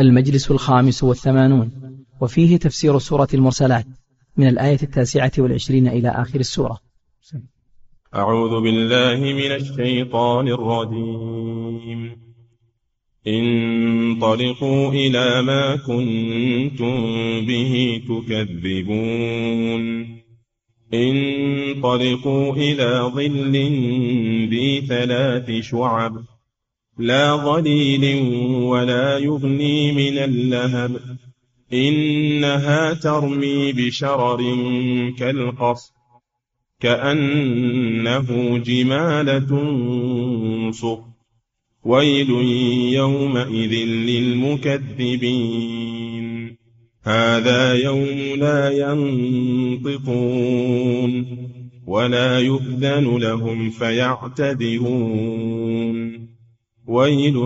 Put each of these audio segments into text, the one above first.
المجلس الخامس والثمانون وفيه تفسير سورة المرسلات من الآية التاسعة والعشرين إلى آخر السورة. أعوذ بالله من الشيطان الرجيم. انطلقوا إلى ما كنتم به تكذبون. انطلقوا إلى ظل ذي ثلاث شعب لا ظليل ولا يغني من اللهب. إنها ترمي بشرر كالقصر كأنه جمالة صف ويل يومئذ للمكذبين. هذا يوم لا ينطقون ولا يؤذن لهم فيعتذرون ويل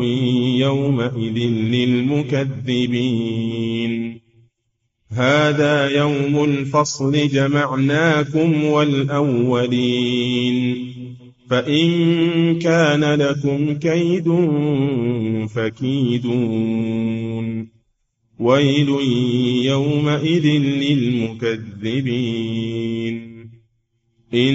يومئذ للمكذبين. هذا يوم الفصل جمعناكم والأولين. فإن كان لكم كيد فكيدون. ويل يومئذ للمكذبين. إن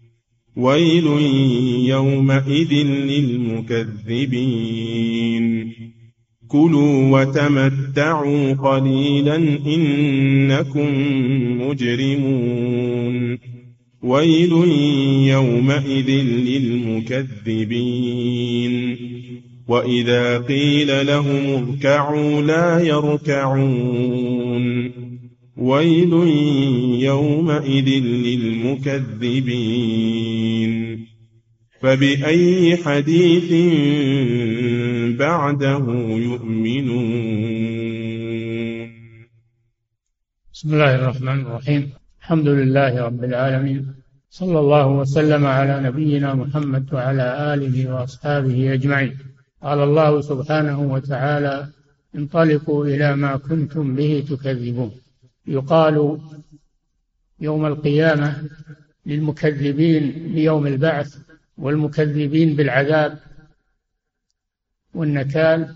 ويل يومئذ للمكذبين. كلوا وتمتعوا قليلا إنكم مجرمون. ويل يومئذ للمكذبين. وإذا قيل لهم اركعوا لا يركعون. ويل يومئذ للمكذبين. فبأي حديث بعده يؤمنون؟ بسم الله الرحمن الرحيم. الحمد لله رب العالمين. صلى الله وسلم على نبينا محمد وعلى آله وأصحابه أجمعين. قال الله سبحانه وتعالى انطلقوا إلى ما كنتم به تكذبون. يقال يوم القيامة للمكذبين ليوم البعث والمكذبين بالعذاب والنكال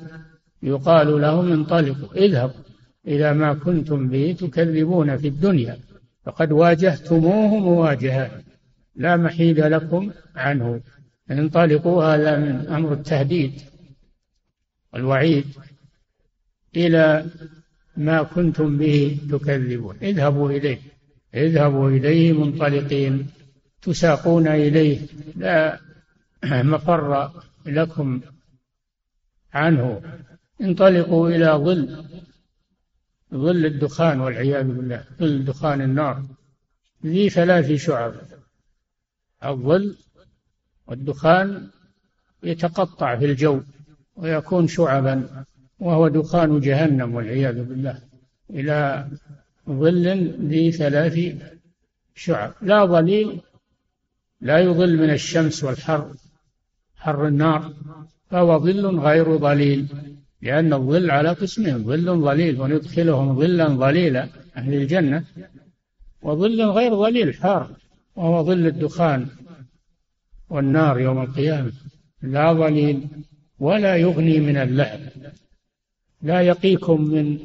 يقال لهم انطلقوا اذهبوا إلى ما كنتم به تكذبون في الدنيا فقد واجهتموه مواجهة لا محيد لكم عنه. انطلقوا هذا من أمر التهديد والوعيد إلى ما كنتم به تكذبون. اذهبوا إليه. اذهبوا إليه منطلقين. تساقون إليه. لا مفر لكم عنه. انطلقوا إلى ظل. ظل الدخان والعياذ بالله. ظل دخان النار. ذي ثلاث شعب. الظل والدخان يتقطع في الجو ويكون شعبا. وهو دخان جهنم والعياذ بالله إلى ظل ذي ثلاث شعب. لا ظليل لا يظل من الشمس والحر حر النار فهو ظل غير ظليل لأن الظل على قسمين ظل ظليل وندخلهم ظلا ظليلا أهل الجنة وظل غير ظليل حار وهو ظل الدخان والنار يوم القيامة. لا ظليل ولا يغني من اللهب. لا يقيكم من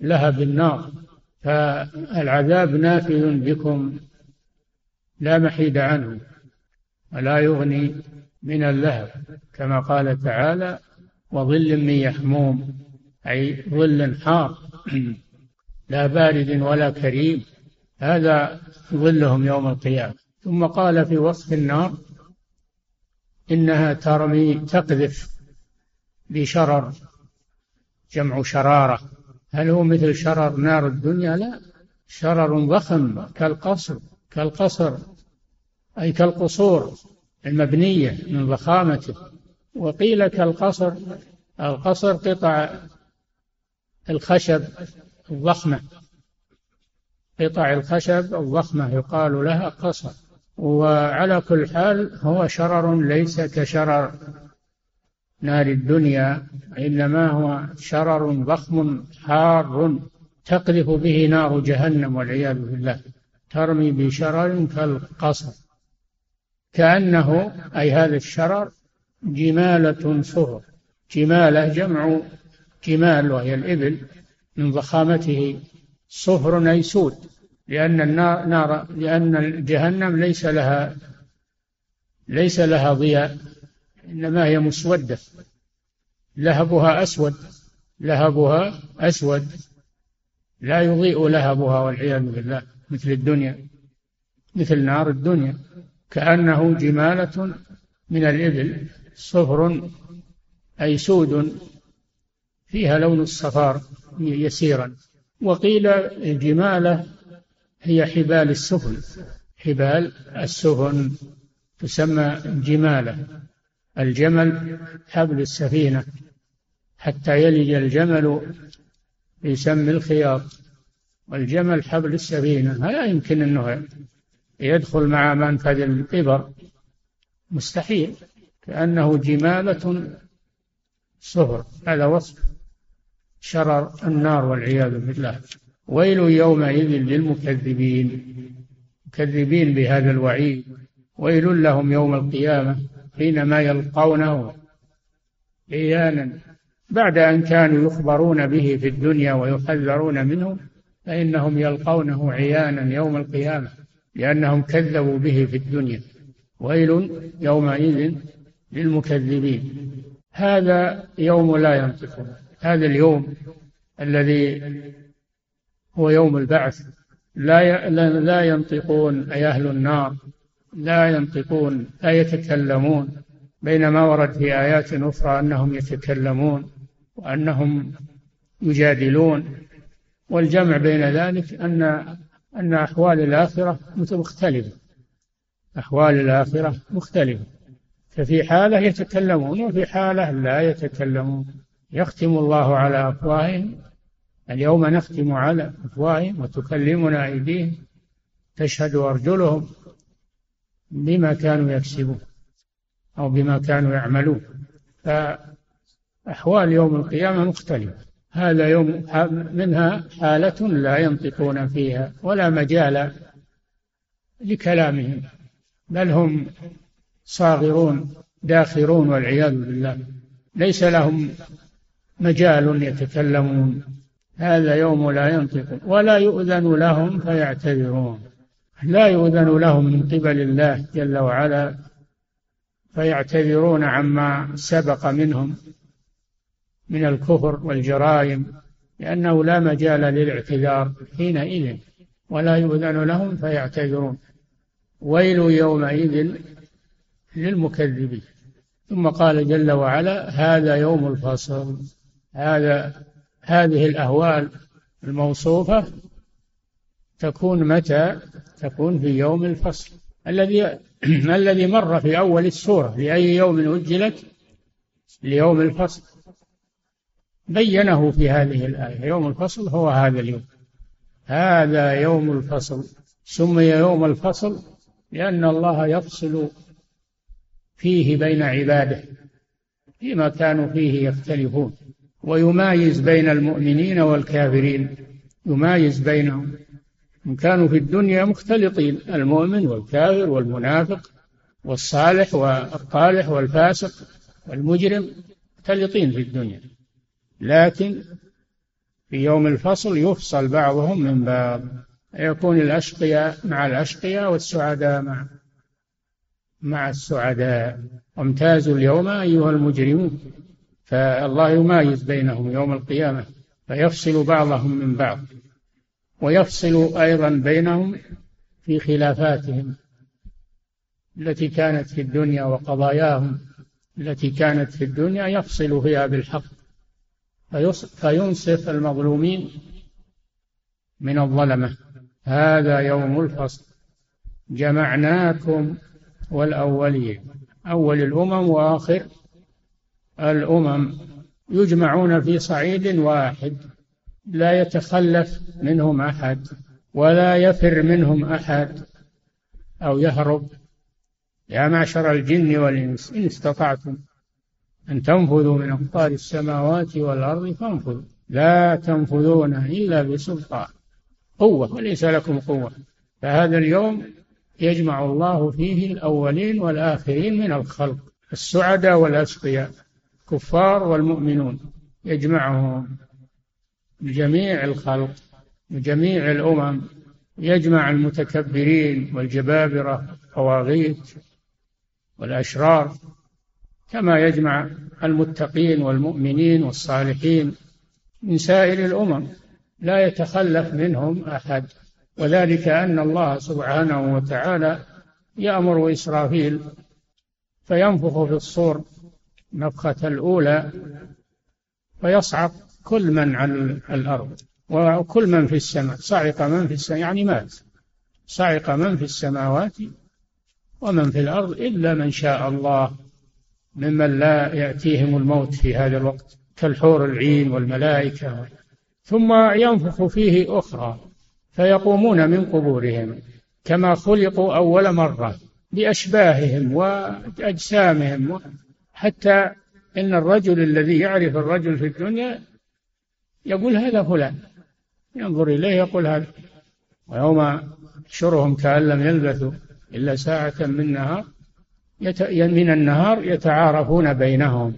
لهب النار فالعذاب نافذ بكم لا محيد عنه ولا يغني من اللهب كما قال تعالى وظل من يحموم أي ظل حار لا بارد ولا كريم هذا ظلهم يوم القيامة. ثم قال في وصف النار إنها ترمي تقذف بشرر جمع شرارة. هل هو مثل شرر نار الدنيا؟ لا. شرر ضخم كالقصر كالقصر أي كالقصور المبنية من ضخامته. وقيل كالقصر القصر قطع الخشب الضخمة. قطع الخشب الضخمة يقال لها قصر. وعلى كل حال هو شرر ليس كشرر. نار الدنيا إنما هو شرر ضخم حار تقذف به نار جهنم والعياذ بالله ترمي بشرر كالقصر. كأنه أي هذا الشرر جمالة صفر جمالة جمع جمال وهي الإبل من ضخامته صفر أي سود لأن النار نار لأن جهنم ليس لها ليس لها ضياء. إنما هي مسودة. لهبها أسود. لهبها أسود. لا يضيء لهبها والعياذ بالله. مثل الدنيا. مثل نار الدنيا. كأنه جمالة من الإبل. صفر أي سود. فيها لون الصفار يسيرا. وقيل الجمالة هي حبال السفن. حبال السفن تسمى جمالة. الجمل حبل السفينة حتى يلج الجمل في سم الخياط والجمل حبل السفينة. لا يمكن أنه يدخل مع منفذ الإبر. مستحيل كأنه جمالة صفر. هذا وصف شرر النار والعياذ بالله. ويل يومئذ للمكذبين. مكذبين بهذا الوعيد. ويل لهم يوم القيامة. حينما يلقونه عيانا بعد أن كانوا يخبرون به في الدنيا ويحذرون منه فإنهم يلقونه عيانا يوم القيامة لأنهم كذبوا به في الدنيا. ويل يومئذ للمكذبين. هذا يوم لا ينطقون هذا اليوم الذي هو يوم البعث. لا لا ينطقون أي أهل النار لا ينطقون لا يتكلمون. بينما ورد في آيات أخرى أنهم يتكلمون وأنهم يجادلون. والجمع بين ذلك أن أن أحوال الآخرة مختلفة أحوال الآخرة مختلفة. ففي حالة يتكلمون وفي حالة لا يتكلمون. يختم الله على أفواههم. اليوم نختم على أفواههم وتكلمنا أيديهم. تشهد أرجلهم. بما كانوا يكسبون أو بما كانوا يعملون. فأحوال يوم القيامة مختلفة. هذا يوم منها حالة لا ينطقون فيها ولا مجال لكلامهم بل هم صاغرون داخرون والعياذ بالله. ليس لهم مجال يتكلمون. هذا يوم لا ينطقون ولا يؤذن لهم فيعتذرون. لا يؤذن لهم من قبل الله جل وعلا فيعتذرون عما سبق منهم من الكفر والجرائم لأنه لا مجال للاعتذار حينئذ ولا يؤذن لهم فيعتذرون. ويل يومئذ للمكذبين. ثم قال جل وعلا هذا يوم الفصل. هذا هذه الأهوال الموصوفة تكون متى؟ تكون في يوم الفصل. الذي الذي مر في أول السورة لأي يوم أجلت؟ ليوم الفصل. بينه في هذه الآية. يوم الفصل هو هذا اليوم. هذا يوم الفصل. سمي يوم الفصل لأن الله يفصل فيه بين عباده فيما كانوا فيه يختلفون. ويمايز بين المؤمنين والكافرين. يمايز بينهم. كانوا في الدنيا مختلطين المؤمن والكافر والمنافق والصالح والطالح والفاسق والمجرم مختلطين في الدنيا. لكن في يوم الفصل يفصل بعضهم من بعض يكون الأشقياء مع الأشقياء والسعداء مع مع السعداء. وامتازوا اليوم أيها المجرمون فالله يمايز بينهم يوم القيامة فيفصل بعضهم من بعض. ويفصل أيضا بينهم في خلافاتهم التي كانت في الدنيا وقضاياهم التي كانت في الدنيا يفصل فيها بالحق. فينصف المظلومين من الظلمة. هذا يوم الفصل. جمعناكم والأولين. أول الأمم وآخر الأمم. يجمعون في صعيد واحد. لا يتخلف منهم أحد ولا يفر منهم أحد أو يهرب. يا معشر الجن والإنس إن استطعتم أن تنفذوا من أقطار السماوات والأرض فانفذوا. لا تنفذون إلا بسلطان قوة وليس لكم قوة. فهذا اليوم يجمع الله فيه الأولين والآخرين من الخلق السعداء والأشقياء الكفار والمؤمنون يجمعهم. جميع الخلق جميع الأمم يجمع المتكبرين والجبابرة الطواغيت والأشرار كما يجمع المتقين والمؤمنين والصالحين من سائر الأمم. لا يتخلف منهم أحد. وذلك أن الله سبحانه وتعالى يأمر إسرافيل فينفخ في الصور نفخة الأولى فيصعق كل من على الأرض وكل من في السماء صعق من في السماء يعني مات. صعق من في السماوات ومن في الأرض إلا من شاء الله ممن لا يأتيهم الموت في هذا الوقت كالحور العين والملائكة. ثم ينفخ فيه أخرى فيقومون من قبورهم كما خلقوا أول مرة بأشباههم وأجسامهم حتى إن الرجل الذي يعرف الرجل في الدنيا يقول هذا فلان. ينظر إليه يقول هذا. ويوم يحشرهم كأن لم يلبثوا إلا ساعة من نهار من النهار يتعارفون بينهم.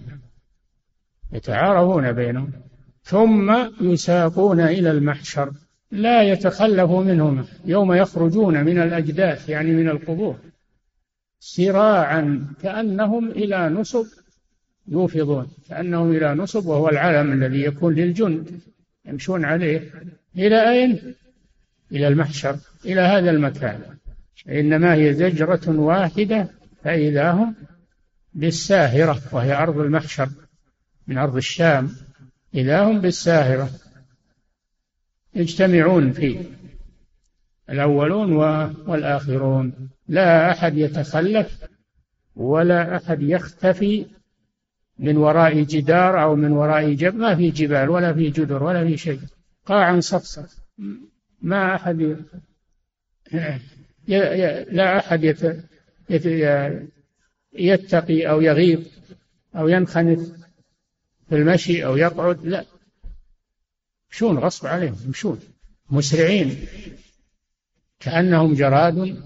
يتعارفون بينهم. ثم يساقون إلى المحشر. لا يتخلف منهم. يوم يخرجون من الأجداث يعني من القبور سراعا كأنهم إلى نصب يوفضون كأنهم إلى نصب وهو العلم الذي يكون للجند يمشون عليه. إلى أين؟ إلى المحشر إلى هذا المكان. إنما هي زجرة واحدة فإذا هم بالساهرة وهي أرض المحشر من أرض الشام. إذا هم بالساهرة يجتمعون فيه الأولون والآخرون. لا أحد يتخلف ولا أحد يختفي من وراء جدار أو من وراء جبل ما في جبال ولا في جدر ولا في شيء. قاعا صفصف. ما أحد لا أحد يتقي أو يغيب أو ينخنث في المشي أو يقعد. لا. يمشون غصب عليهم يمشون مسرعين. كأنهم جراد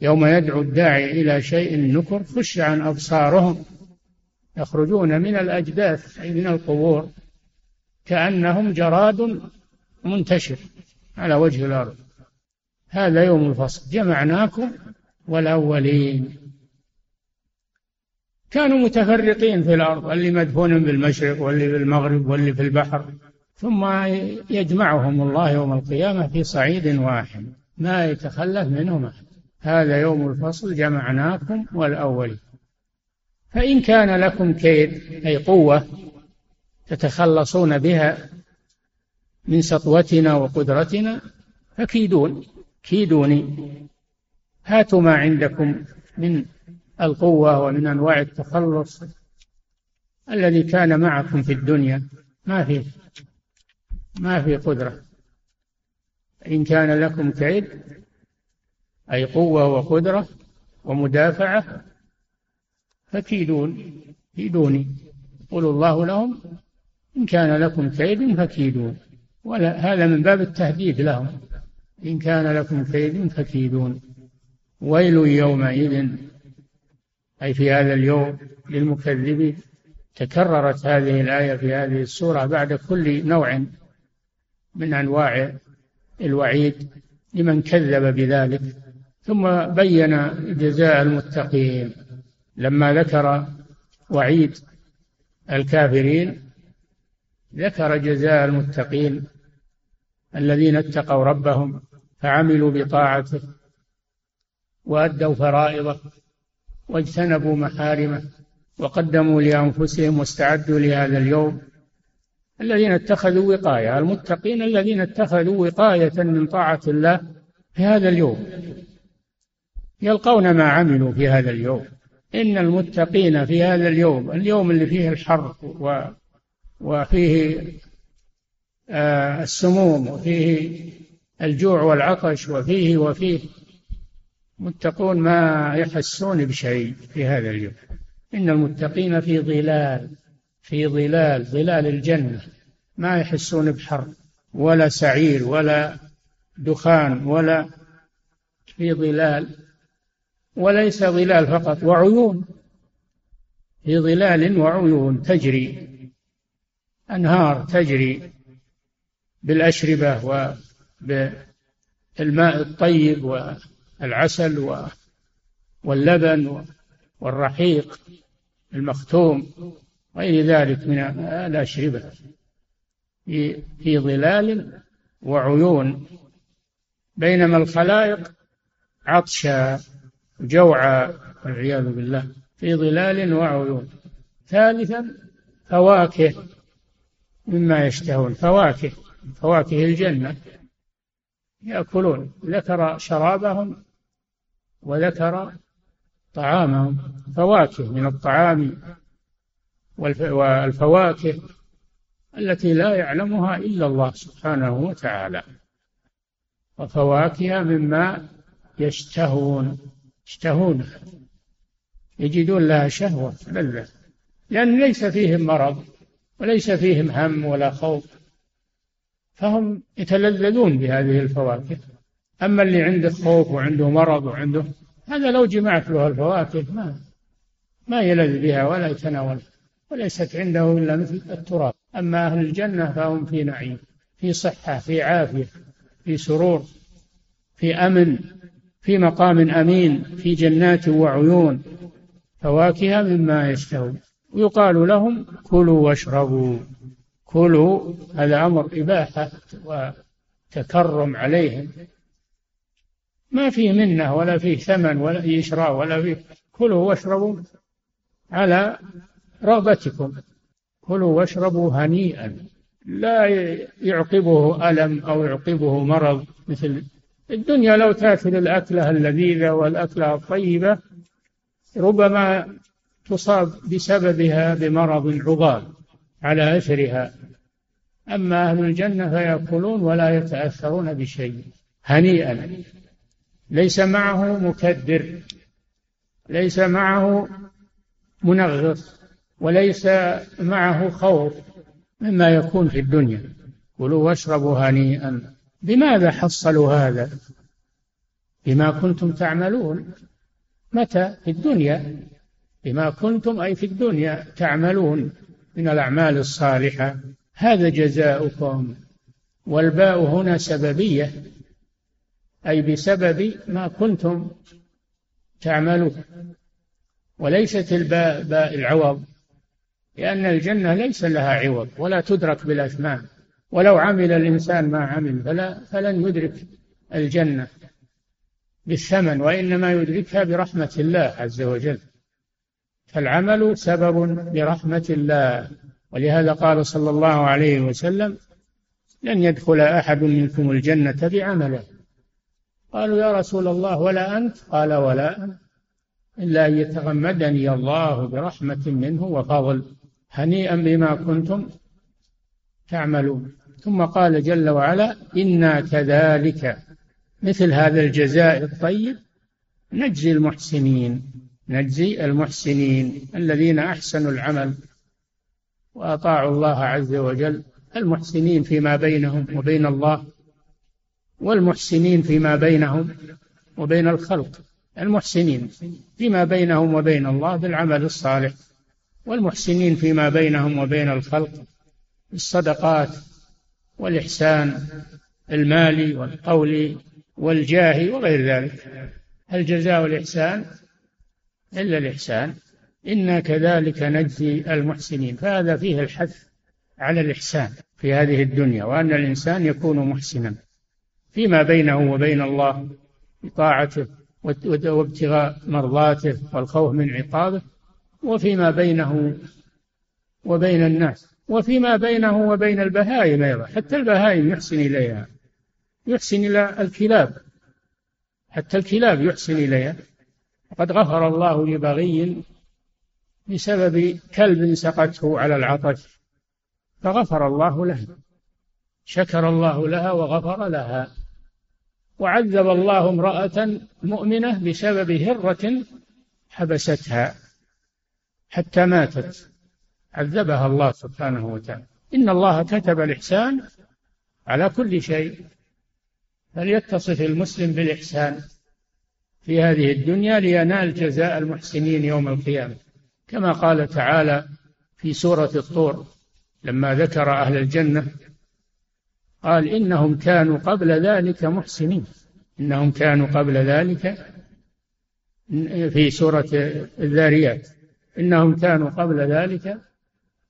يوم يدعو الداعي إلى شيء نكر خش عن أبصارهم. يخرجون من الأجداث أي من القبور كأنهم جراد منتشر على وجه الأرض. هذا يوم الفصل. جمعناكم والأولين. كانوا متفرقين في الأرض اللي مدفون بالمشرق واللي في المغرب واللي في البحر. ثم يجمعهم الله يوم القيامة في صعيد واحد. ما يتخلف منهم أحد. هذا يوم الفصل. جمعناكم والأولين. فإن كان لكم كيد أي قوة تتخلصون بها من سطوتنا وقدرتنا فكيدون. كيدوني. هاتوا ما عندكم من القوة ومن أنواع التخلص الذي كان معكم في الدنيا. ما في ما في قدرة. إن كان لكم كيد أي قوة وقدرة ومدافعة فكيدون. كيدوني. يقول الله لهم إن كان لكم كيد فكيدون. ولا هذا من باب التهديد لهم. إن كان لكم كيد فكيدون. ويل يومئذ. أي في هذا اليوم للمكذبين تكررت هذه الآية في هذه السورة بعد كل نوع من أنواع الوعيد لمن كذب بذلك. ثم بين جزاء المتقين. لما ذكر وعيد الكافرين ذكر جزاء المتقين الذين اتقوا ربهم فعملوا بطاعته وأدوا فرائضه واجتنبوا محارمه وقدموا لأنفسهم واستعدوا لهذا اليوم الذين اتخذوا وقاية المتقين الذين اتخذوا وقاية من طاعة الله في هذا اليوم يلقون ما عملوا في هذا اليوم. إن المتقين في هذا اليوم اليوم اللي فيه الحر و وفيه آه السموم وفيه الجوع والعطش وفيه وفيه متقون ما يحسون بشيء في هذا اليوم. إن المتقين في ظلال في ظلال ظلال الجنة ما يحسون بحر ولا سعير ولا دخان ولا في ظلال وليس ظلال فقط وعيون. في ظلال وعيون تجري أنهار تجري بالأشربة وبالماء الطيب والعسل واللبن والرحيق المختوم غير ذلك من الأشربة. في ظلال وعيون. بينما الخلائق عطشا جوعا والعياذ بالله في ظلال وعيون. ثالثا فواكه مما يشتهون. فواكه فواكه الجنة. يأكلون. ذكر شرابهم وذكر طعامهم. فواكه من الطعام والفواكه التي لا يعلمها إلا الله سبحانه وتعالى. وفواكه مما يشتهون. يشتهون. يجدون لها شهوة لذة. لأن ليس فيهم مرض وليس فيهم هم ولا خوف. فهم يتلذذون بهذه الفواكه. أما اللي عنده خوف وعنده مرض وعنده هذا لو جمعت له الفواكه ما ما يلذ بها ولا يتناولها وليست عنده إلا مثل التراب. أما أهل الجنة فهم في نعيم في صحة في عافية في سرور في أمن. في مقام أمين في جنات وعيون فواكه مما يشتهون. ويقال لهم كلوا واشربوا. كلوا هذا أمر إباحة وتكرم عليهم. ما فيه منة ولا فيه ثمن ولا فيه إشراء ولا فيه كلوا واشربوا على رغبتكم. كلوا واشربوا هنيئا. لا يعقبه ألم أو يعقبه مرض مثل الدنيا لو تأكل الأكلة اللذيذة والأكلة الطيبة ربما تصاب بسببها بمرض عضال على أثرها. أما أهل الجنة فيأكلون ولا يتأثرون بشيء هنيئا. ليس معه مكدر ليس معه منغص وليس معه خوف مما يكون في الدنيا. كلوا واشربوا هنيئا. بماذا حصلوا هذا؟ بما كنتم تعملون. متى؟ في الدنيا. بما كنتم أي في الدنيا تعملون من الأعمال الصالحة. هذا جزاؤكم. والباء هنا سببية. أي بسبب ما كنتم تعملون. وليست الباء باء العوض لأن الجنة ليس لها عوض ولا تدرك بالأثمان. ولو عمل الإنسان ما عمل فلا فلن يدرك الجنة بالثمن وإنما يدركها برحمة الله عز وجل. فالعمل سبب لرحمة الله ولهذا قال صلى الله عليه وسلم لن يدخل أحد منكم الجنة بعمله. قالوا يا رسول الله ولا أنت؟ قال ولا أنا. إلا أن يتغمدني الله برحمة منه وفضل هنيئا بما كنتم تعملون. ثم قال جل وعلا إنا كذلك. مثل هذا الجزاء الطيب نجزي المحسنين نجزي المحسنين الذين أحسنوا العمل وأطاعوا الله عز وجل. المحسنين فيما بينهم وبين الله والمحسنين فيما بينهم وبين الخلق. المحسنين فيما بينهم وبين الله بالعمل الصالح والمحسنين فيما بينهم وبين الخلق بالصدقات والإحسان المالي والقولي والجاه وغير ذلك. الجزاء والإحسان إلا الإحسان. إنا كذلك نجزي المحسنين. فهذا فيه الحث على الإحسان في هذه الدنيا وأن الإنسان يكون محسنا فيما بينه وبين الله بطاعته وابتغاء مرضاته والخوف من عقابه وفيما بينه وبين الناس. وفيما بينه وبين البهائم أيضا. حتى البهائم يحسن إليها. يحسن إلى الكلاب. حتى الكلاب يحسن إليها. وقد غفر الله لبغي بسبب كلب سقته على العطش. فغفر الله له. شكر الله لها وغفر لها. وعذب الله امرأة مؤمنة بسبب هرة حبستها. حتى ماتت. عذبها الله سبحانه وتعالى. إن الله كتب الإحسان على كل شيء فليتصف المسلم بالإحسان في هذه الدنيا لينال جزاء المحسنين يوم القيامة. كما قال تعالى في سورة الطور لما ذكر أهل الجنة قال إنهم كانوا قبل ذلك محسنين. إنهم كانوا قبل ذلك في سورة الذاريات. إنهم كانوا قبل ذلك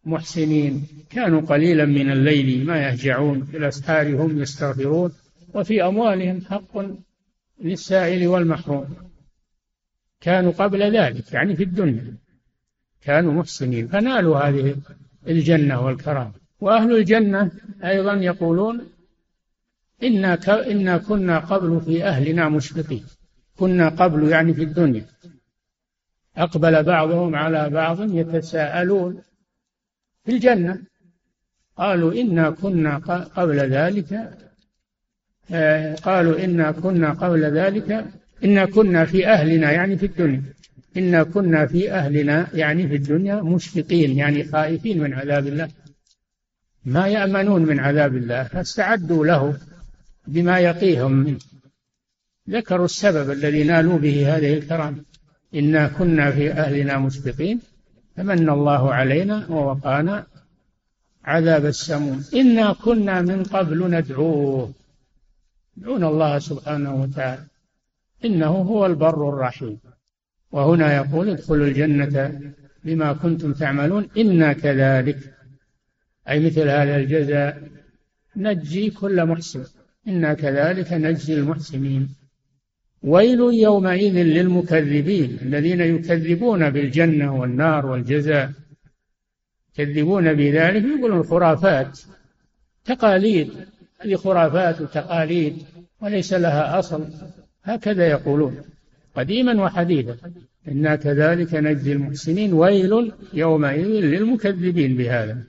محسنين. كانوا قليلا من الليل ما يهجعون في الأسحار هم يستغفرون وفي أموالهم حق للسائل والمحروم. كانوا قبل ذلك يعني في الدنيا. كانوا محسنين. فنالوا هذه الجنة والكرامة. وأهل الجنة أيضا يقولون إنا. إنا كنا قبل في أهلنا مشفقين. كنا قبل يعني في الدنيا. أقبل بعضهم على بعض يتساءلون. في الجنة. قالوا إنا كنا قبل ذلك آه، قالوا إنا كنا قبل ذلك إنا كنا في أهلنا يعني في الدنيا. إنا كنا في أهلنا يعني في الدنيا مشفقين يعني خائفين من عذاب الله. ما يأمنون من عذاب الله فاستعدوا له بما يقيهم منه. ذكروا السبب الذي نالوا به هذه الكرامة. إنا كنا في أهلنا مشفقين. فمن الله علينا ووقانا عذاب السموم. إنا كنا من قبل ندعوه. يدعون الله سبحانه وتعالى. إنه هو البر الرحيم. وهنا يقول ادخلوا الجنة بما كنتم تعملون. إنا كذلك. أي مثل هذا الجزاء. نجي كل محسن. إنا كذلك نجزي المحسنين. ويل يومئذ للمكذبين الذين يكذبون بالجنة والنار والجزاء. يكذبون بذلك يقولون خرافات تقاليد هذه خرافات وتقاليد وليس لها أصل هكذا يقولون قديما وحديثا. إنا كذلك نجزي المحسنين ويل يومئذ للمكذبين بهذا.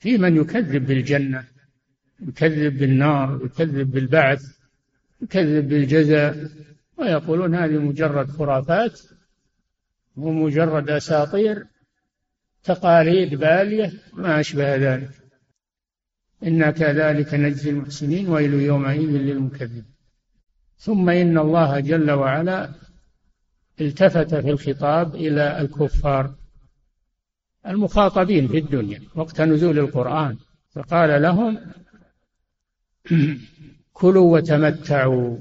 في من يكذب بالجنة يكذب بالنار يكذب بالبعث يكذب بالجزاء ويقولون هذه مجرد خرافات ومجرد أساطير تقاليد بالية ما أشبه ذلك. إنا كذلك نجزي المحسنين ويل يومئذ للمكذبين. ثم إن الله جل وعلا التفت في الخطاب إلى الكفار المخاطبين في الدنيا وقت نزول القرآن فقال لهم كلوا وتمتعوا.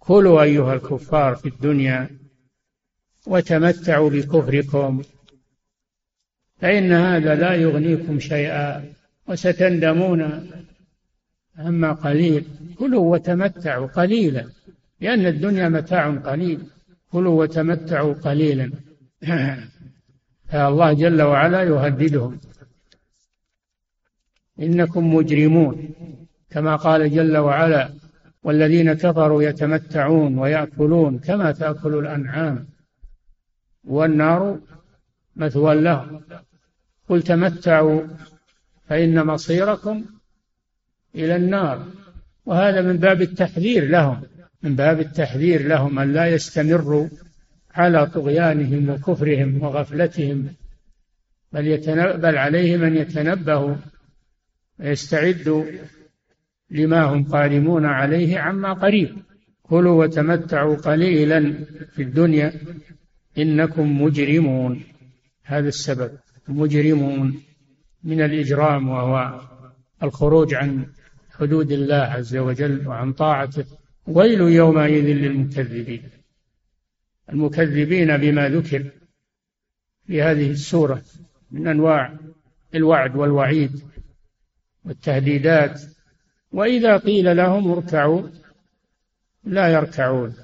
كلوا أيها الكفار في الدنيا وتمتعوا بكفركم فإن هذا لا يغنيكم شيئا وستندمون. أما قليل كلوا وتمتعوا قليلا لأن الدنيا متاع قليل. كلوا وتمتعوا قليلا. فالله جل وعلا يهددهم. إنكم مجرمون كما قال جل وعلا والذين كفروا يتمتعون ويأكلون كما تأكل الأنعام والنار مثوى لهم. قل تمتعوا فإن مصيركم إلى النار. وهذا من باب التحذير لهم من باب التحذير لهم أن لا يستمروا على طغيانهم وكفرهم وغفلتهم بل, بل عليهم أن يتنبهوا ويستعدوا لما هم قادمون عليه عما قريب. كلوا وتمتعوا قليلا في الدنيا. إنكم مجرمون. هذا السبب. مجرمون من الإجرام وهو الخروج عن حدود الله عز وجل وعن طاعته. ويل يومئذ للمكذبين. المكذبين بما ذكر في هذه السورة من أنواع الوعد والوعيد والتهديدات وإذا قيل لهم اركعوا لا يركعون.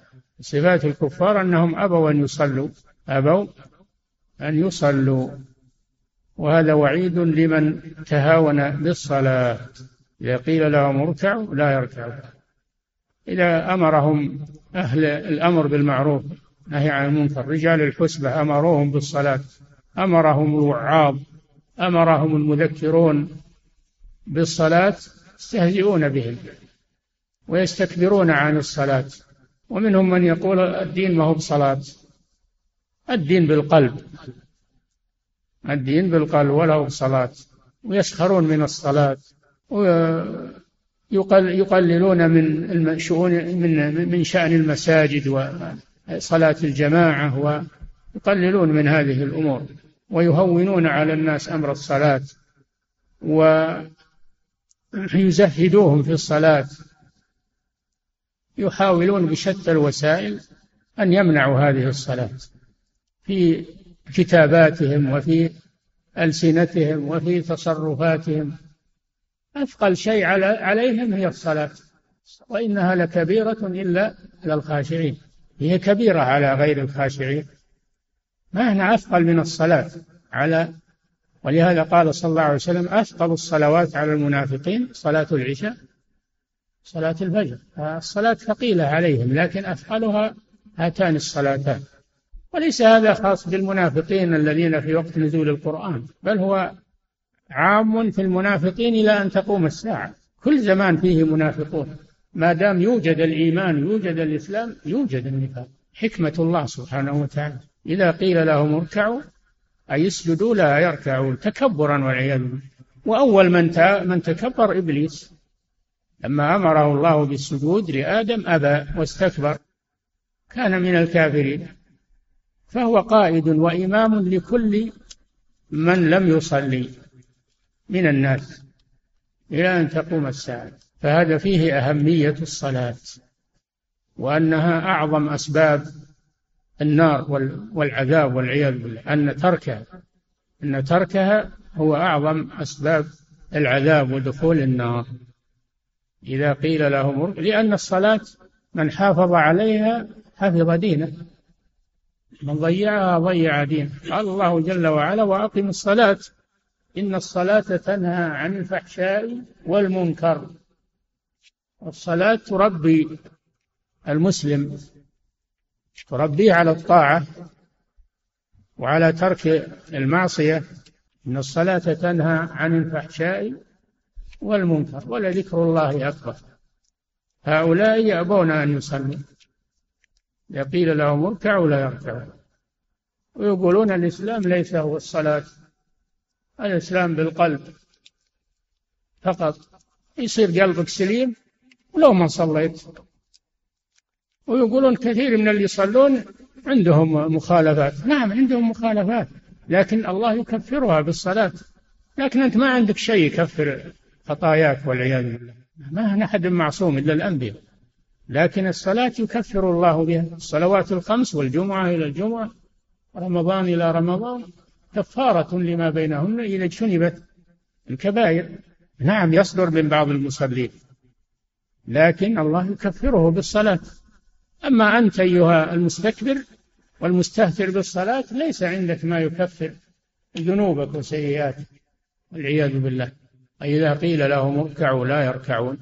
صفات الكفار أنهم أبوا أن يصلوا أبوا أن يصلوا. وهذا وعيد لمن تهاون بالصلاة. إذا قيل لهم اركعوا لا يركعوا إذا أمرهم أهل الأمر بالمعروف نهي عن المنكر رجال الحسبة أمروهم بالصلاة أمرهم الوعاظ أمرهم المذكرون بالصلاة يستهزئون بهم ويستكبرون عن الصلاة. ومنهم من يقول الدين ما هو بصلاة. الدين بالقلب. الدين بالقلب ولا بصلاة. ويسخرون من الصلاة. ويقللون من شؤون من من شأن المساجد وصلاة الجماعة ويقللون من هذه الأمور. ويهونون على الناس أمر الصلاة. ويزهدوهم في الصلاة. يحاولون بشتى الوسائل أن يمنعوا هذه الصلاة في كتاباتهم وفي ألسنتهم وفي تصرفاتهم. أثقل شيء على عليهم هي الصلاة وإنها لكبيرة إلا على الخاشعين. هي كبيرة على غير الخاشعين. ما هنا أثقل من الصلاة على ولهذا قال صلى الله عليه وسلم أثقل الصلوات على المنافقين صلاة العشاء صلاة الفجر. الصلاة ثقيلة عليهم لكن أثقلها هاتان الصلاتان. وليس هذا خاص بالمنافقين الذين في وقت نزول القرآن بل هو عام في المنافقين إلى أن تقوم الساعة. كل زمان فيه منافقون. ما دام يوجد الإيمان يوجد الإسلام يوجد النفاق. حكمة الله سبحانه وتعالى. إذا قيل لهم اركعوا أي اسجدوا لا يركعون تكبرا والعياذ بالله. وأول من من تكبر إبليس لما أمره الله بالسجود لآدم أبى واستكبر كان من الكافرين. فهو قائد وإمام لكل من لم يصلي من الناس إلى أن تقوم الساعة. فهذا فيه أهمية الصلاة وأنها أعظم أسباب النار والعذاب والعياذ بالله. أن تركها أن تركها هو أعظم أسباب العذاب ودخول النار. إذا قيل لهم لأن الصلاة من حافظ عليها حفظ دينه. من ضيعها ضيع دينه. قال الله جل وعلا وأقم الصلاة. إن الصلاة تنهى عن الفحشاء والمنكر. الصلاة تربي المسلم تربيه على الطاعة وعلى ترك المعصية إن الصلاة تنهى عن الفحشاء والمنكر ولذكر الله أكبر. هؤلاء يأبون أن يصلوا. قيل لهم اركعوا لا يركعون. ويقولون الإسلام ليس هو الصلاة الإسلام بالقلب فقط. يصير قلبك سليم ولو ما صليت. ويقولون كثير من اللي يصلون عندهم مخالفات. نعم عندهم مخالفات لكن الله يكفرها بالصلاة. لكن أنت ما عندك شيء يكفر خطاياك والعياذ بالله. ما أحد معصوم إلا الأنبياء. لكن الصلاة يكفر الله بها. الصلوات الخمس والجمعة إلى الجمعة رمضان إلى رمضان كفارة لما بينهن إذا اجتنبت الكبائر. نعم يصدر من بعض المصلين لكن الله يكفره بالصلاة. أما أنت أيها المستكبر والمستهتر بالصلاة ليس عندك ما يكفر ذنوبك وسيئاتك والعياذ بالله. إذا قيل لهم اركعوا لا يركعون.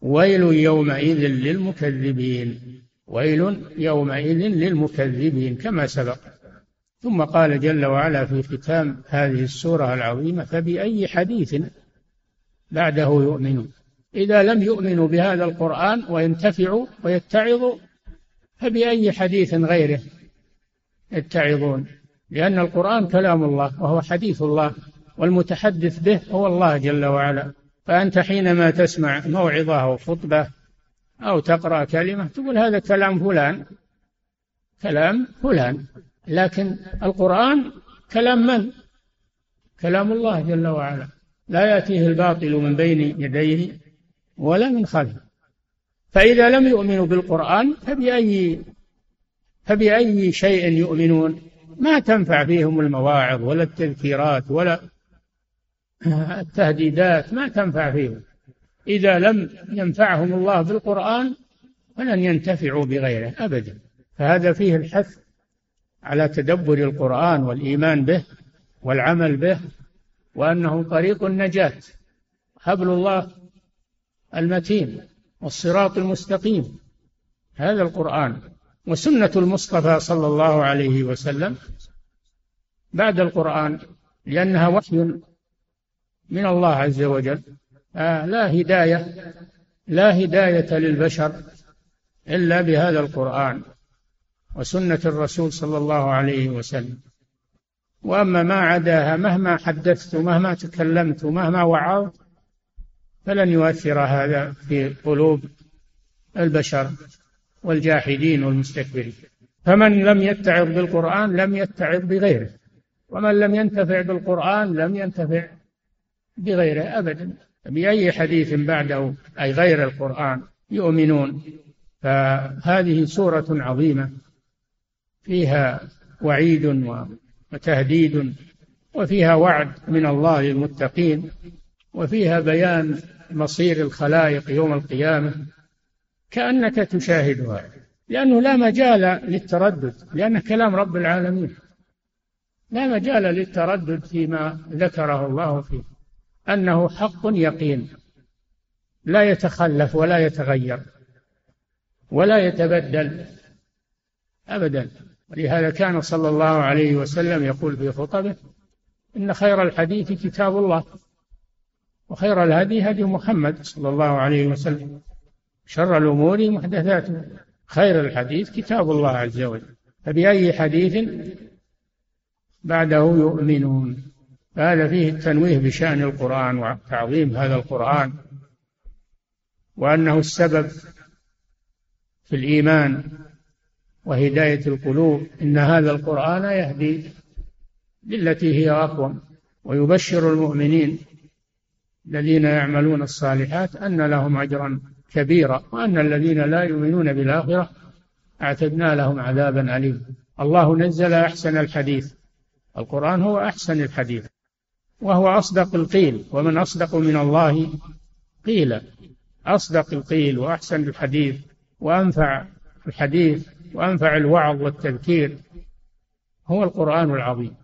ويل يومئذ للمكذبين. ويل يومئذ للمكذبين كما سبق. ثم قال جل وعلا في ختام هذه السورة العظيمة فبأي حديث بعده يؤمنون؟ إذا لم يؤمنوا بهذا القرآن وينتفعوا ويتعظوا فبأي حديث غيره يتعظون؟ لأن القرآن كلام الله وهو حديث الله والمتحدث به هو الله جل وعلا. فأنت حينما تسمع موعظة أو خطبة أو تقرأ كلمة تقول هذا كلام فلان كلام فلان. لكن القرآن كلام من؟ كلام الله جل وعلا. لا يأتيه الباطل من بين يديه ولا من خلفه. فإذا لم يؤمنوا بالقرآن فبأي فبأي شيء يؤمنون؟ ما تنفع فيهم المواعظ ولا التذكيرات ولا التهديدات ما تنفع فيهم. إذا لم ينفعهم الله بالقرآن فلن ينتفعوا بغيره أبدا. فهذا فيه الحث على تدبر القرآن والإيمان به والعمل به وأنه طريق النجاة حبل الله المتين. والصراط المستقيم. هذا القرآن وسنة المصطفى صلى الله عليه وسلم بعد القرآن لأنها وحي من الله عز وجل. آه لا هداية لا هداية للبشر إلا بهذا القرآن وسنة الرسول صلى الله عليه وسلم. وأما ما عداها مهما حدثت مهما تكلمت مهما وعظت فلن يؤثر هذا في قلوب البشر والجاحدين والمستكبرين. فمن لم يتعظ بالقرآن لم يتعظ بغيره. ومن لم ينتفع بالقرآن لم ينتفع بغيره أبدا. بأي حديث بعده أي غير القرآن يؤمنون. فهذه سورة عظيمة فيها وعيد وتهديد وفيها وعد من الله للمتقين وفيها بيان مصير الخلائق يوم القيامة كأنك تشاهدها لأنه لا مجال للتردد لأنه كلام رب العالمين لا مجال للتردد فيما ذكره الله فيه أنه حق يقين لا يتخلف ولا يتغير ولا يتبدل أبدا. ولهذا كان صلى الله عليه وسلم يقول في خطبه إن خير الحديث كتاب الله. وخير الهدي هدي محمد صلى الله عليه وسلم. شر الأمور محدثاتها. خير الحديث كتاب الله عز وجل. فبأي حديث بعده يؤمنون؟ فهذا فيه التنويه بشأن القرآن وتعظيم هذا القرآن. وأنه السبب في الإيمان وهداية القلوب. إن هذا القرآن يهدي للتي هي أقوم. ويبشر المؤمنين الذين يعملون الصالحات أن لهم أجرا كبيرا وأن الذين لا يؤمنون بالآخرة أعتدنا لهم عذابا أليما الله نزل أحسن الحديث. القرآن هو أحسن الحديث. وهو أصدق القيل. ومن أصدق من الله قيلا أصدق القيل وأحسن الحديث وأنفع الحديث وأنفع الوعظ والتذكير. هو القرآن العظيم.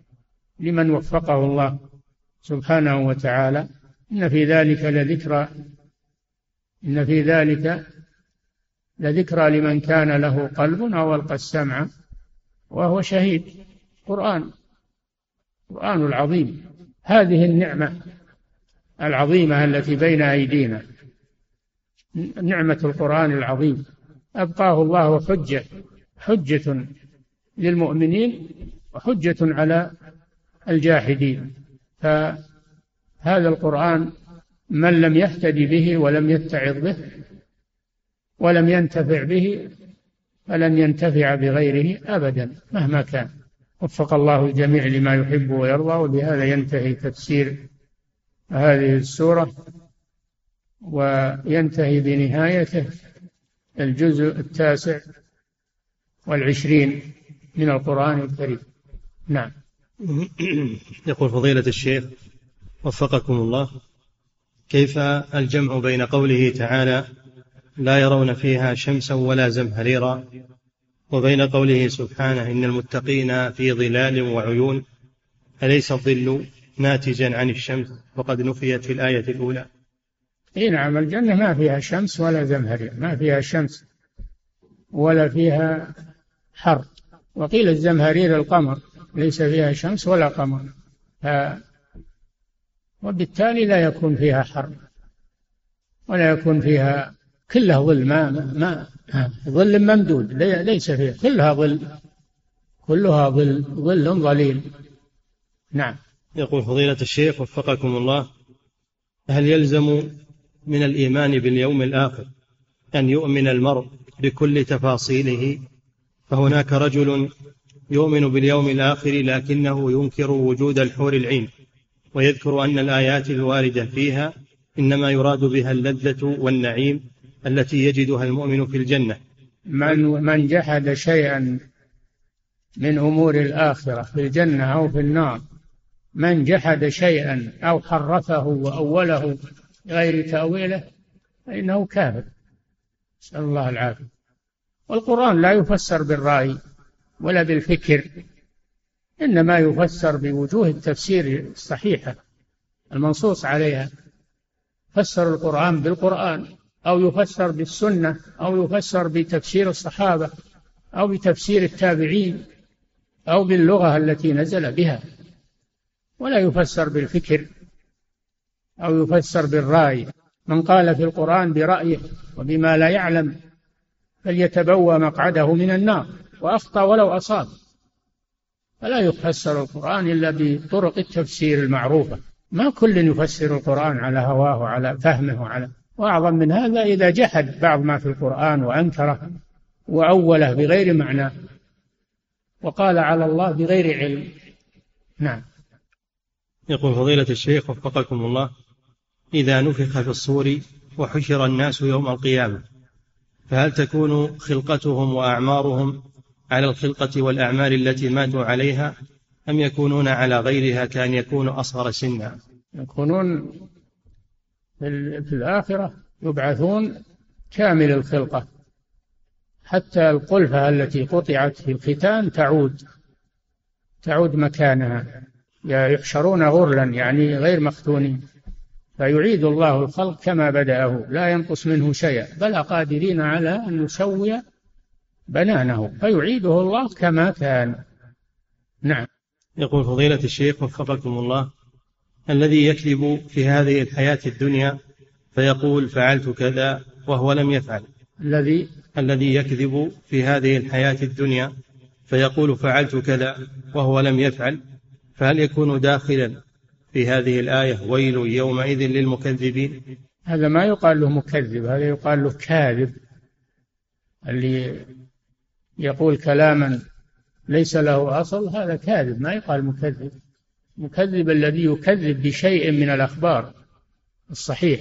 لمن وفقه الله سبحانه وتعالى. إن في ذلك لذكرى إن في ذلك لذكرى لمن كان له قلب أو ألقى السمع وهو شهيد. قرآن. القرآن العظيم. هذه النعمة العظيمة التي بين أيدينا. نعمة القرآن العظيم. أبقاه الله حجة. حجة للمؤمنين وحجة على الجاحدين. فهذا القرآن من لم يهتدي به ولم يتعظ به ولم ينتفع به فلن ينتفع بغيره أبدا مهما كان. وفق الله الجميع لما يحب ويرضى وبهذا ينتهي تفسير هذه السورة وينتهي بنهايته الجزء التاسع والعشرين من القرآن الكريم. نعم. يقول فضيلة الشيخ وفقكم الله. كيف الجمع بين قوله تعالى لا يرون فيها شمسا ولا زمهريرا وبين قوله سبحانه إن المتقين في ظلال وعيون أليس الظل ناتجا عن الشمس وقد نفيت في الآية الأولى؟ اي نعم الجنة ما فيها شمس ولا زمهرير ما فيها شمس ولا فيها حر. وقيل الزمهرير القمر ليس فيها شمس ولا قمر. وبالتالي لا يكون فيها حر ولا يكون فيها كلها ظل ما ما ظل ممدود. ليس فيها. كلها ظل كلها ظل ظل ظليل. نعم. يقول فضيلة الشيخ وفقكم الله هل يلزم من الإيمان باليوم الآخر أن يؤمن المرء بكل تفاصيله؟ فهناك رجل يؤمن باليوم الآخر لكنه ينكر وجود الحور العين. ويذكر أن الآيات الواردة فيها إنما يراد بها اللذة والنعيم التي يجدها المؤمن في الجنة. من من جحد شيئا من أمور الآخرة في الجنة أو في النار من جحد شيئا أو حرفه وأوله غير تأويله فإنه كافر. نسأل الله العافية. والقرآن لا يفسر بالرأي ولا بالفكر إنما يفسر بوجوه التفسير الصحيحة المنصوص عليها. فسر القرآن بالقرآن أو يفسر بالسنة أو يفسر بتفسير الصحابة أو بتفسير التابعين أو باللغة التي نزل بها. ولا يفسر بالفكر أو يفسر بالرأي. من قال في القرآن برأيه وبما لا يعلم فليتبوى مقعده من النار. وأخطأ ولو أصاب. فلا يفسر القرآن إلا بطرق التفسير المعروفة. ما كل يفسر القرآن على هواه وعلى فهمه وعلى وأعظم من هذا إذا جحد بعض ما في القرآن وأنكره وأوله بغير معنى وقال على الله بغير علم. نعم. يقول فضيلة الشيخ وفقكم الله إذا نفخ في الصور وحشر الناس يوم القيامة فهل تكون خلقتهم وأعمارهم على الخلقة والأعمال التي ماتوا عليها أم يكونون على غيرها كأن يكونوا أصغر سنا؟ يكونون في الآخرة يبعثون كامل الخلقة. حتى القلفة التي قطعت في الختان تعود تعود مكانها. يحشرون غرلا يعني غير مختونين. فيعيد الله الخلق كما بدأه لا ينقص منه شيئا. بل قادرين على أن نسوي بنانه فيعيده الله كما كان. نعم. يقول فضيلة الشيخ وفقكم الله الذي يكذب في هذه الحياة الدنيا فيقول فعلت كذا وهو لم يفعل. الذي الذي يكذب في هذه الحياة الدنيا فيقول فعلت كذا وهو لم يفعل فهل يكون داخلا في هذه الآية ويل يومئذ للمكذبين؟ هذا ما يقال له مكذب هذا يقال له كاذب اللي يقول كلاما ليس له أصل هذا كاذب ما يقال مكذب. مكذب الذي يكذب بشيء من الأخبار الصحيح.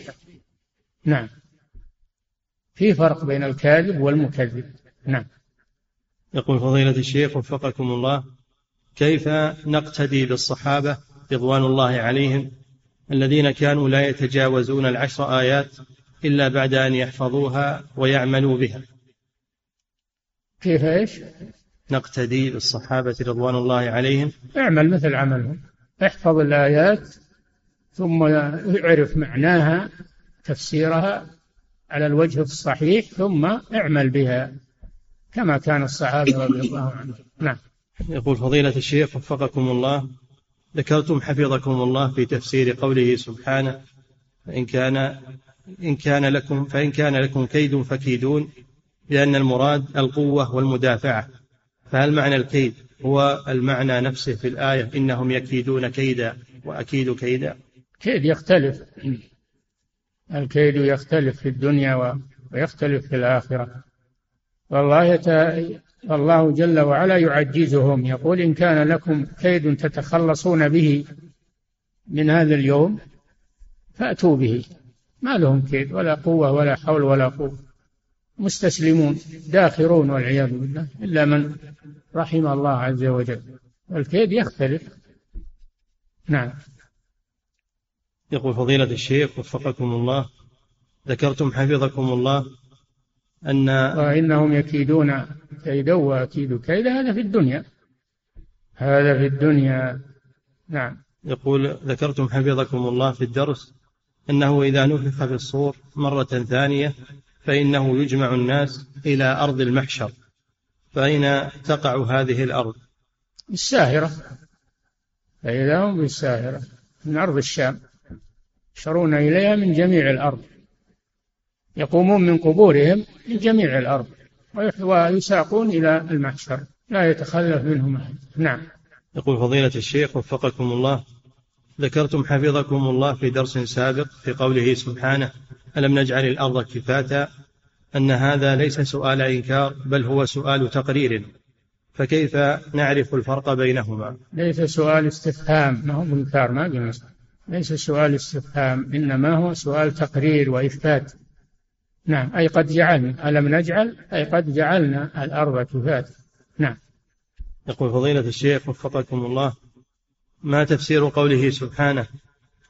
نعم. في فرق بين الكاذب والمكذب. نعم. يقول فضيلة الشيخ وفقكم الله كيف نقتدي بالصحابة رضوان الله عليهم الذين كانوا لا يتجاوزون العشر آيات إلا بعد أن يحفظوها ويعملوا بها؟ كيف إيش؟ نقتدي بالصحابة رضوان الله عليهم. اعمل مثل عملهم. احفظ الآيات ثم اعرف معناها تفسيرها على الوجه الصحيح ثم اعمل بها كما كان الصحابة رضي الله عنهم. نعم. يقول فضيلة الشيخ وفقكم الله ذكرتم حفظكم الله في تفسير قوله سبحانه فإن كان إن كان لكم فإن كان لكم كيد فكيدون. لأن المراد القوة والمدافعة. فهل معنى الكيد هو المعنى نفسه في الآية؟ إنهم يكيدون كيدا وأكيد كيدا. كيد يختلف. الكيد يختلف في الدنيا ويختلف في الآخرة. والله يت... الله جل وعلا يعجزهم. يقول إن كان لكم كيد تتخلصون به من هذا اليوم فأتوا به. ما لهم كيد ولا قوة ولا حول ولا قوة. مستسلمون داخرون والعياذ بالله إلا من رحم الله عز وجل. الكيد يختلف. نعم. يقول فضيلة الشيخ وفقكم الله ذكرتم حفظكم الله أن وإنهم يكيدون كيدا وأكيد كيدا هذا في الدنيا. هذا في الدنيا. نعم. يقول ذكرتم حفظكم الله في الدرس أنه إذا نفخ في الصور مرة ثانية فإنه يجمع الناس إلى أرض المحشر. فأين تقع هذه الأرض؟ الساهرة فإذا هم بالساهرة من أرض الشام. يشرون إليها من جميع الأرض. يقومون من قبورهم من جميع الأرض. ويساقون إلى المحشر. لا يتخلف منهم أحد. نعم. يقول فضيلة الشيخ وفقكم الله ذكرتم حفظكم الله في درس سابق في قوله سبحانه ألم نجعل الأرض كفاتا؟ أن هذا ليس سؤال إنكار بل هو سؤال تقرير. فكيف نعرف الفرق بينهما؟ ليس سؤال استفهام. ما هو إنكار ما قلنا ليس سؤال استفهام إنما هو سؤال تقرير وإثبات. نعم. أي قد جعلنا. ألم نجعل؟ أي قد جعلنا الأرض كفاتا. نعم. يقول فضيلة الشيخ وفقكم الله ما تفسير قوله سبحانه؟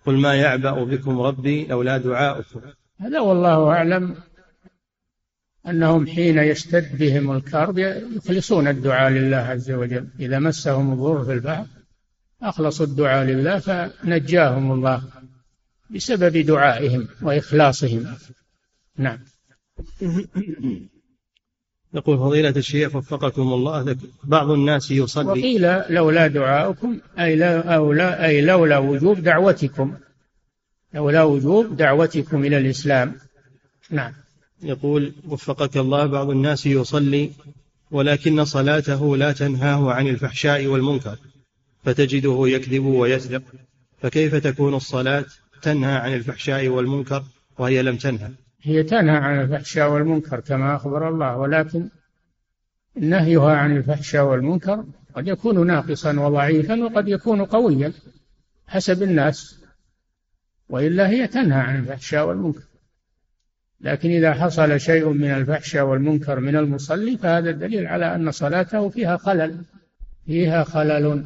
قل ما يعبأ بكم ربي لولا دعاؤكم. هذا والله أعلم أنهم حين يشتد بهم الكرب يخلصون الدعاء لله عز وجل. إذا مسهم الضر في البحر أخلصوا الدعاء لله فنجاهم الله بسبب دعائهم وإخلاصهم. نعم. يقول فضيلة الشيخ وفقكم الله بعض الناس يصلي. وقيل لولا دعاؤكم أي لا أو لا أي لولا وجوب دعوتكم. لولا وجوب دعوتكم إلى الإسلام. نعم. يقول وفقك الله بعض الناس يصلي ولكن صلاته لا تنهاه عن الفحشاء والمنكر فتجده يكذب ويسرق فكيف تكون الصلاة تنهى عن الفحشاء والمنكر وهي لم تنهى؟ هي تنهى عن الفحشاء والمنكر كما أخبر الله ولكن نهيها عن الفحشاء والمنكر قد يكون ناقصا وضعيفا وقد يكون قويا حسب الناس. وإلا هي تنهى عن الفحشاء والمنكر. لكن إذا حصل شيء من الفحشاء والمنكر من المصلي فهذا دليل على أن صلاته فيها خلل. فيها خلل.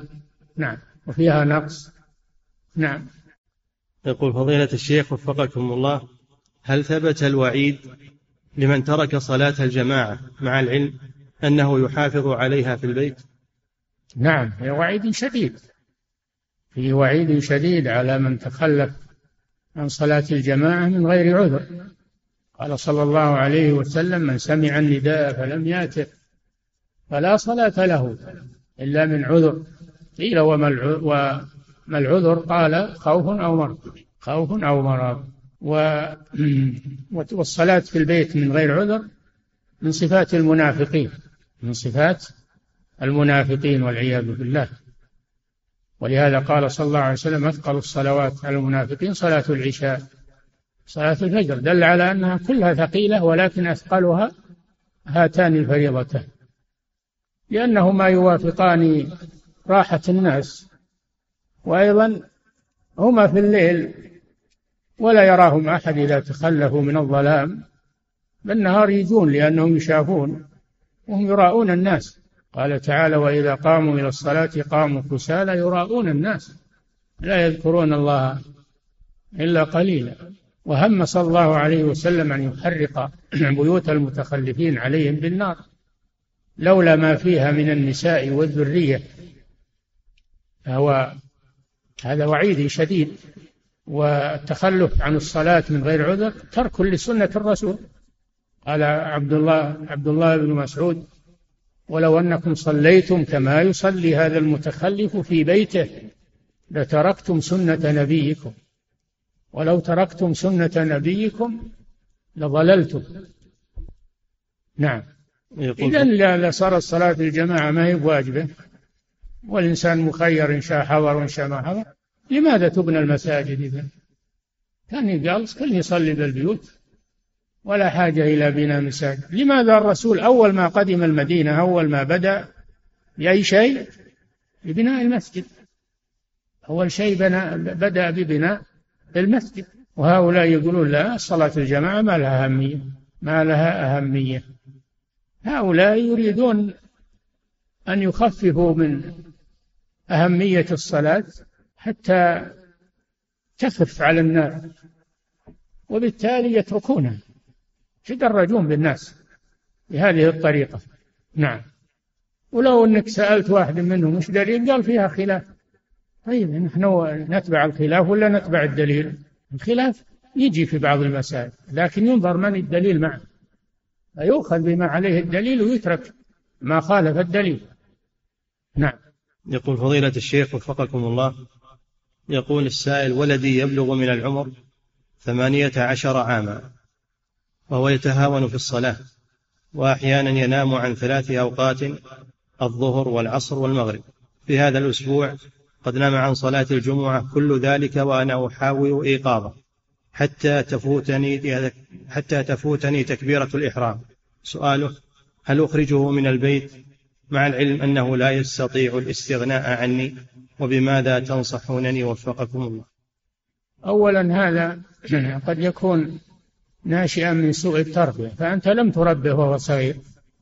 نعم. وفيها نقص. نعم. يقول فضيلة الشيخ وفقكم الله هل ثبت الوعيد لمن ترك صلاة الجماعة مع العلم أنه يحافظ عليها في البيت؟ نعم. هي وعيد شديد. في وعيد شديد على من تخلف عن صلاة الجماعة من غير عذر. قال صلى الله عليه وسلم من سمع النداء فلم ياته فلا صلاة له إلا من عذر. قيل وما العذر؟ قال خوف أو مرض خوف أو مرض. والصلاة في البيت من غير عذر من صفات المنافقين من صفات المنافقين والعياذ بالله. ولهذا قال صلى الله عليه وسلم أثقل الصلوات على المنافقين صلاة العشاء. صلاة الفجر. دل على أنها كلها ثقيلة ولكن أثقلها هاتان الفريضتان. لأنهما يوافقان راحة الناس. وأيضا هما في الليل ولا يراهم أحد إذا تخلفوا من الظلام. بالنهار يجون لأنهم يشافون. وهم يراؤون الناس. قال تعالى وإذا قاموا إلى الصلاة قاموا كسالى يراؤون الناس. لا يذكرون الله إلا قليلا. وهم صلى الله عليه وسلم أن يحرق بيوت المتخلفين عليهم بالنار. لولا ما فيها من النساء والذرية. فهو هذا وعيد شديد. والتخلف عن الصلاة من غير عذر ترك لسنة الرسول. قال عبد الله عبد الله بن مسعود ولو أنكم صليتم كما يصلي هذا المتخلف في بيته لتركتم سنة نبيكم. ولو تركتم سنة نبيكم لضللتم. نعم. إذا لصارت صلاة الجماعة ما هي بواجبة. والإنسان مخير إن شاء حضر وإن شاء ما حضر. لماذا تبنى المساجد إذا كان يقال كل يصلي بالبيوت. ولا حاجة إلى بناء مساجد. لماذا الرسول أول ما قدم المدينة أول ما بدأ بأي شيء؟ ببناء المسجد. أول شيء بنى بدأ ببناء المسجد. وهؤلاء يقولون لا صلاة الجماعة ما لها أهمية ما لها أهمية. هؤلاء يريدون أن يخففوا من أهمية الصلاة حتى تخف على الناس وبالتالي يتركونها. يتدرجون بالناس بهذه الطريقة. نعم. ولو أنك سألت واحد منهم وش دليل؟ قال فيها خلاف. طيب نحن نتبع الخلاف ولا نتبع الدليل؟ الخلاف يجي في بعض المسائل لكن ينظر من الدليل معه. فيؤخذ بما عليه الدليل ويترك ما خالف الدليل. نعم. يقول فضيلة الشيخ وفقكم الله يقول السائل ولدي يبلغ من العمر ثمانية عشر عاما. وهو يتهاون في الصلاة وأحيانا ينام عن ثلاث أوقات الظهر والعصر والمغرب. في هذا الأسبوع قد نام عن صلاة الجمعة كل ذلك وأنا أحاول إيقاظه حتى تفوتني حتى تفوتني تكبيرة الإحرام. سؤاله هل أخرجه من البيت؟ مع العلم أنه لا يستطيع الاستغناء عني وبماذا تنصحونني وفقكم الله؟ أولا هذا قد يكون ناشئا من سوء التربية فأنت لم تربه وهو صغير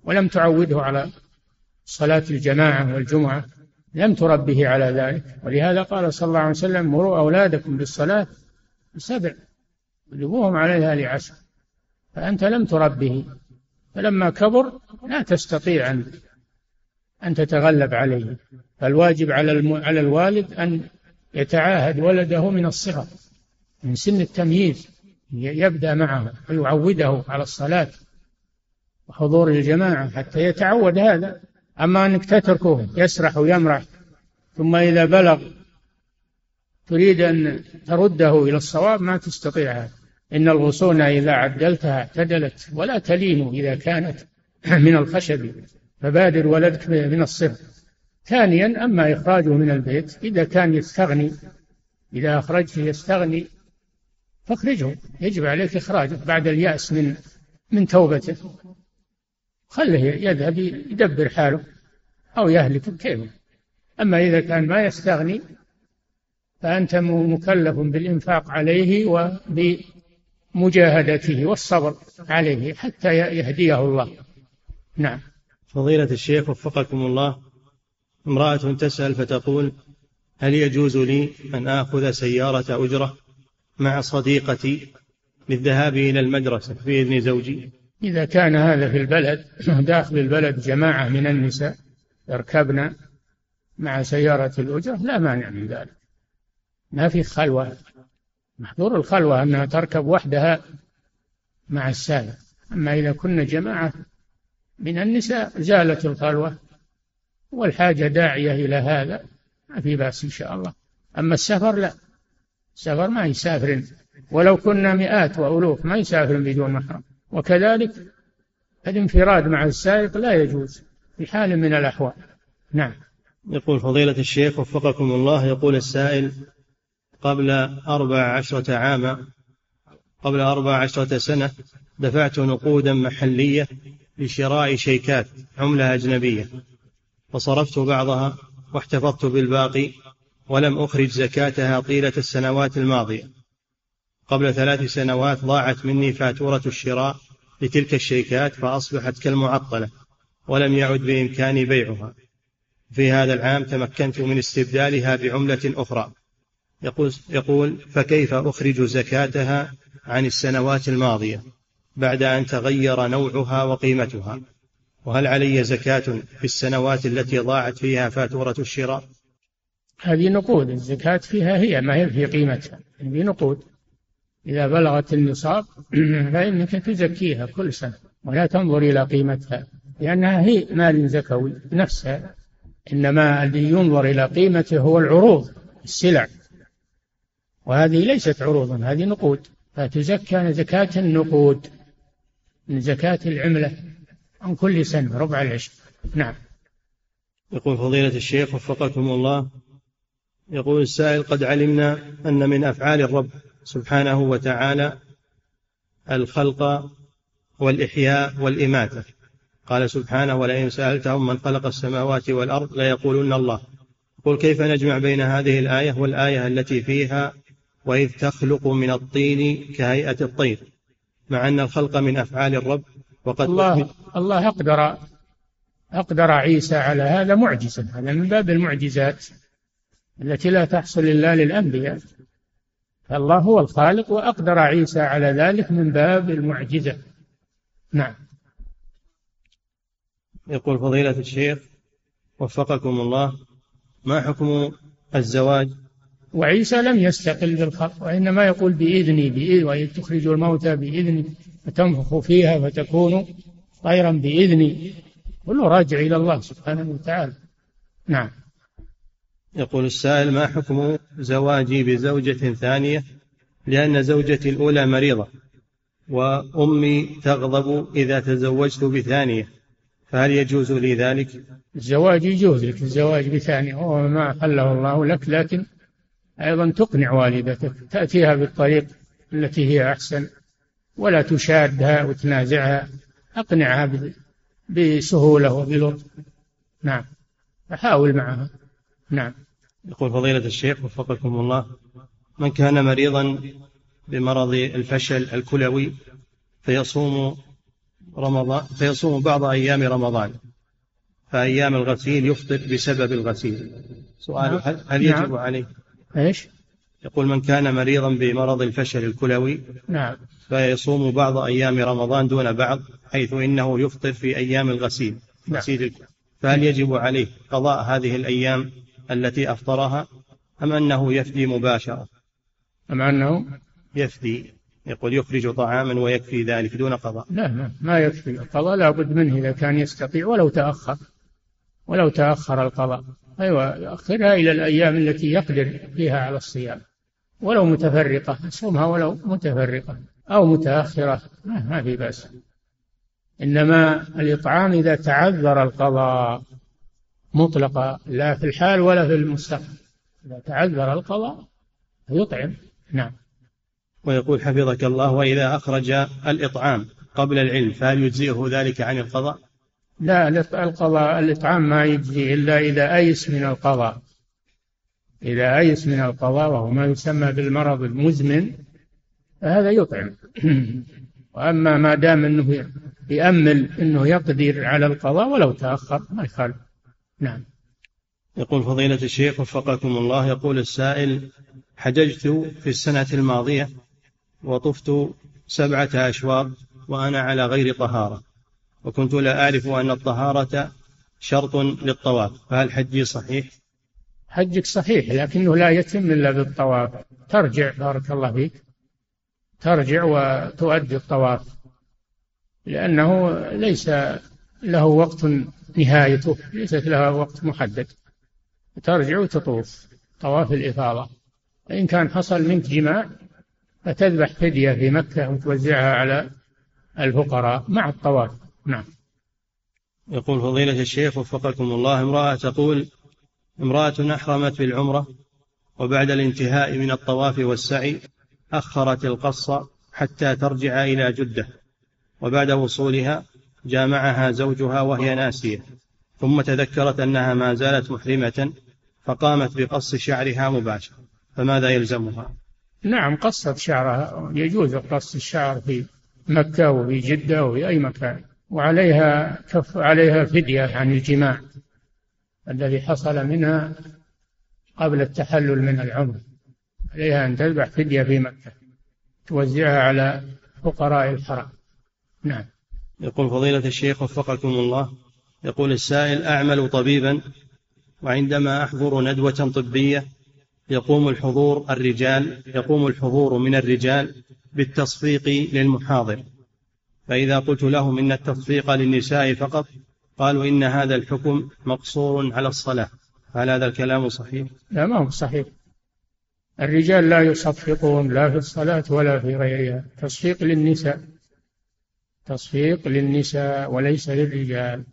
ولم تعوده على صلاة الجماعة والجمعة لم تربه على ذلك. ولهذا قال صلى الله عليه وسلم مروا أولادكم بالصلاة بسبع اضربوهم عليها لعشر. فأنت لم تربه فلما كبر لا تستطيع أن أن تتغلب عليه. فالواجب على على الوالد أن يتعاهد ولده من الصغر من سن التمييز. يبدأ معه ويعوده على الصلاة وحضور الجماعة حتى يتعود هذا. أما أنك تتركه يسرح ويمرح ثم إذا بلغ تريد أن ترده إلى الصواب ما تستطيع. إن الغصون إذا عدلتها اعتدلت ولا تلين إذا كانت من الخشب فبادر ولدك من الصفر. ثانيا أما إخراجه من البيت إذا كان يستغني إذا أخرجته يستغني فاخرجه. يجب عليك إخراجه بعد اليأس من من توبته. خله يذهب يدبر حاله أو يهلك كيف؟ أما إذا كان ما يستغني فأنت مكلف بالإنفاق عليه وبمجاهدته والصبر عليه حتى يهديه الله. نعم. فضيلة الشيخ وفقكم الله امرأة تسأل فتقول هل يجوز لي أن آخذ سيارة أجرة؟ مع صديقتي للذهاب إلى المدرسة بإذن زوجي. إذا كان هذا في البلد داخل البلد جماعة من النساء يركبن مع سيارة الأجرة لا مانع من ذلك. ما في خلوة. محظور الخلوة أنها تركب وحدها مع السائق. أما إذا كنا جماعة من النساء زالت الخلوة والحاجة داعية إلى هذا ما في بأس إن شاء الله. أما السفر لا. السفر ما يسافر. ولو كنا مئات وألوف ما يسافر بدون محرم وكذلك الانفراد مع السائق لا يجوز في حال من الأحوال. نعم. يقول فضيلة الشيخ وفقكم الله يقول السائل قبل أربع عشرة عاما قبل أربع عشرة سنة دفعت نقودا محلية لشراء شيكات عملة أجنبية. فصرفت بعضها واحتفظت بالباقي ولم أخرج زكاتها طيلة السنوات الماضية. قبل ثلاث سنوات ضاعت مني فاتورة الشراء لتلك الشيكات فأصبحت كالمعطلة ولم يعد بإمكاني بيعها. في هذا العام تمكنت من استبدالها بعملة أخرى. يقول, يقول فكيف أخرج زكاتها عن السنوات الماضية بعد أن تغير نوعها وقيمتها؟ وهل علي زكاة في السنوات التي ضاعت فيها فاتورة الشراء؟ هذه نقود الزكاة فيها هي ما هي في قيمتها. هذه نقود. إذا بلغت النصاب فإنك تزكيها كل سنة ولا تنظر إلى قيمتها لأنها هي مال زكوي نفسها. إنما الذي ينظر إلى قيمته هو العروض السلع. وهذه ليست عروضا هذه نقود. فتزكى زكاة النقود من زكاة العملة عن كل سنة ربع العشر. نعم. يقول فضيلة الشيخ وفقكم الله. يقول السائل قد علمنا أن من أفعال الرب سبحانه وتعالى الخلق والإحياء والإماتة. قال سبحانه ولئن سألتهم من خلق السماوات والأرض ليقولن الله. قل كيف نجمع بين هذه الآية والآية التي فيها وإذ تخلق من الطين كهيئة الطير؟ مع أن الخلق من أفعال الرب وقد الله الله أقدر أقدر عيسى على هذا معجزا هذا من باب المعجزات. التي لا تحصل إلا للأنبياء. فالله هو الخالق وأقدر عيسى على ذلك من باب المعجزة. نعم. يقول فضيلة الشيخ وفقكم الله ما حكم الزواج؟ وعيسى لم يستقل بالخلق وإنما يقول بإذني بإذن وإذ تخرج الموتى بإذني فتنفخ فيها فتكون طيرا بإذني. كله راجع إلى الله سبحانه وتعالى. نعم. يقول السائل ما حكم زواجي بزوجة ثانية؟ لأن زوجتي الأولى مريضة وأمي تغضب إذا تزوجت بثانية فهل يجوز لي ذلك؟ الزواج يجوز لك الزواج بثانية وهو ما حله الله لك لكن أيضا تقنع والدتك تأتيها بالطريق التي هي أحسن ولا تشادها وتنازعها أقنعها بسهولة وبلطف. نعم فحاول معها. نعم. يقول فضيلة الشيخ وفقكم الله من كان مريضا بمرض الفشل الكلوي فيصوم رمضان فيصوم بعض أيام رمضان فأيام الغسيل يفطر بسبب الغسيل سؤال نعم. هل, هل يجب نعم. عليه إيش؟ يقول من كان مريضا بمرض الفشل الكلوي نعم فيصوم بعض أيام رمضان دون بعض حيث إنه يفطر في أيام الغسيل نعم. غسيل فهل يجب عليه قضاء هذه الأيام التي أفطرها أم أنه يفدي مباشرة؟ أم أنه يفدي يقول يخرج طعاما ويكفي ذلك دون قضاء. لا ما, ما يكفي القضاء لا بد منه إذا كان يستطيع ولو تأخر ولو تأخر القضاء. أيوة يؤخرها إلى الأيام التي يقدر فيها على الصيام. ولو متفرقة يصومها ولو متفرقة أو متأخرة ما في بأس. إنما الإطعام إذا تعذر القضاء. مطلقة لا في الحال ولا في المستقبل. إذا تعذر القضاء يطعم نعم. ويقول حفظك الله وإذا أخرج الإطعام قبل العلم فهل يجزئه ذلك عن القضاء؟ لا القضاء الإطعام ما يجزي إلا إذا أيس من القضاء. إذا أيس من القضاء وهو ما يسمى بالمرض المزمن فهذا يطعم. وأما ما دام أنه يأمل أنه يقدر على القضاء ولو تأخر ما يخالف. نعم يقول فضيلة الشيخ وفقكم الله يقول السائل حججت في السنة الماضية وطفت سبعة أشواط وأنا على غير طهارة وكنت لا أعرف أن الطهارة شرط للطواف فهل حجي صحيح؟ حجك صحيح لكنه لا يتم إلا بالطواف ترجع بارك الله فيك ترجع وتؤدي الطواف لأنه ليس له وقت نهايته ليست لها وقت محدد. ترجع وتطوف. طواف الإفاضة. إن كان حصل منك جماع فتذبح فدية في مكة وتوزعها على الفقراء مع الطواف. نعم. يقول فضيلة الشيخ وفقكم الله امرأة تقول امرأة أحرمت بالعمرة وبعد الانتهاء من الطواف والسعي أخرت القص حتى ترجع إلى جدة وبعد وصولها جامعها زوجها وهي ناسية. ثم تذكرت أنها ما زالت محرمة فقامت بقص شعرها مباشرة. فماذا يلزمها؟ نعم قصت شعرها. يجوز قص الشعر في مكة وفي جدة وفي أي مكان. وعليها كف عليها فدية عن الجماع الذي حصل منها قبل التحلل من العمر. عليها أن تذبح فدية في مكة توزعها على فقراء الحرم. نعم. يقول فضيلة الشيخ وفقكم الله يقول السائل أعمل طبيبا وعندما أحضر ندوة طبية يقوم الحضور الرجال يقوم الحضور من الرجال بالتصفيق للمحاضر. فإذا قلت لهم إن التصفيق للنساء فقط قالوا إن هذا الحكم مقصور على الصلاة. هل هذا الكلام صحيح؟ لا ما هو صحيح. الرجال لا يصفقون لا في الصلاة ولا في غيرها. تصفيق للنساء. تصفيق للنساء وليس للرجال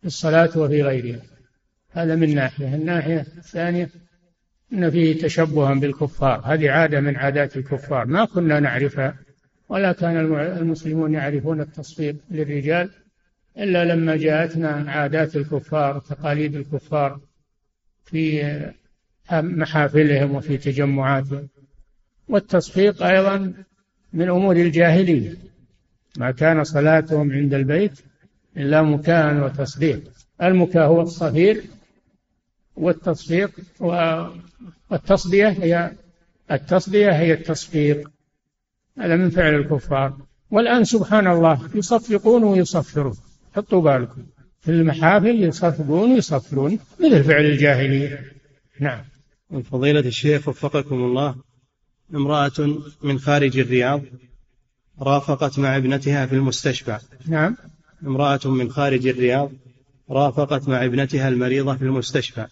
في الصلاة وفي غيرها. هذا من ناحية. الناحية الثانية أن فيه تشبها بالكفار. هذه عادة من عادات الكفار. ما كنا نعرفها ولا كان المسلمون يعرفون التصفيق للرجال إلا لما جاءتنا عادات الكفار تقاليد الكفار في محافلهم وفي تجمعاتهم. والتصفيق أيضا من أمور الجاهلية. ما كان صلاتهم عند البيت إلا مكاء وتصديق. المكاء هو الصفير والتصفيق والتصدية هي التصدية هي التصفيق هذا من فعل الكفار. والآن سبحان الله يصفقون ويصفرون. حطوا بالكم. في المحافل يصفقون ويصفرون. مثل فعل الجاهلية. نعم. فضيلة الشيخ وفقكم الله امرأة من خارج الرياض رافقت مع ابنتها في المستشفى. نعم. امرأة من خارج الرياض رافقت مع ابنتها المريضة في المستشفى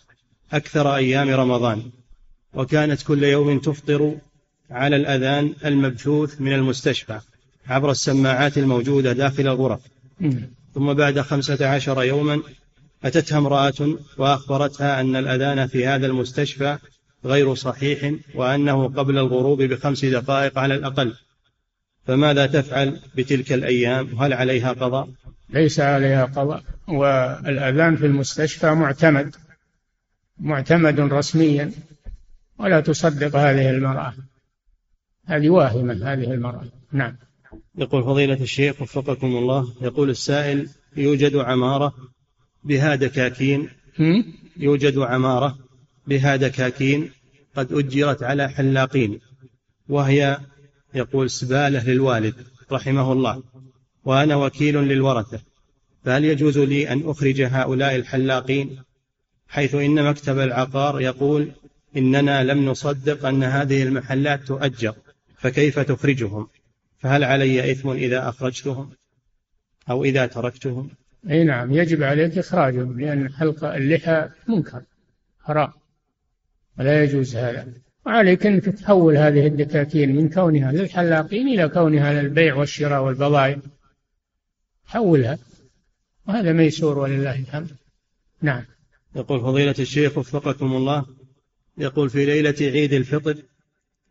أكثر أيام رمضان وكانت كل يوم تفطر على الأذان المبثوث من المستشفى عبر السماعات الموجودة داخل الغرف. ثم بعد خمسة عشر يوما أتتها امرأة وأخبرتها أن الأذان في هذا المستشفى غير صحيح وأنه قبل الغروب بخمس دقائق على الأقل. فماذا تفعل بتلك الأيام؟ هل عليها قضاء؟ ليس عليها قضاء. والأذان في المستشفى معتمد معتمد رسميا ولا تصدق هذه المرأة. هذه واهمة هذه المرأة. نعم. يقول فضيلة الشيخ وفقكم الله يقول السائل يوجد عمارة بها دكاكين؟ يوجد عمارة بها دكاكين قد أجرت على حلاقين وهي يقول سبالة للوالد رحمه الله وأنا وكيل للورثة فهل يجوز لي أن أخرج هؤلاء الحلاقين؟ حيث إن مكتب العقار يقول إننا لم نصدق أن هذه المحلات تؤجر فكيف تخرجهم؟ فهل علي إثم إذا أخرجتهم؟ أو إذا تركتهم؟ أي نعم يجب عليك إخراجهم لأن حلق اللحى منكر حرام ولا يجوز هذا. وعليك أنك تحول هذه الدكاكين من كونها للحلاقين إلى كونها للبيع والشراء والبضائع. حولها. وهذا ميسور ولله الحمد. نعم. يقول فضيلة الشيخ وفقكم الله يقول في ليلة عيد الفطر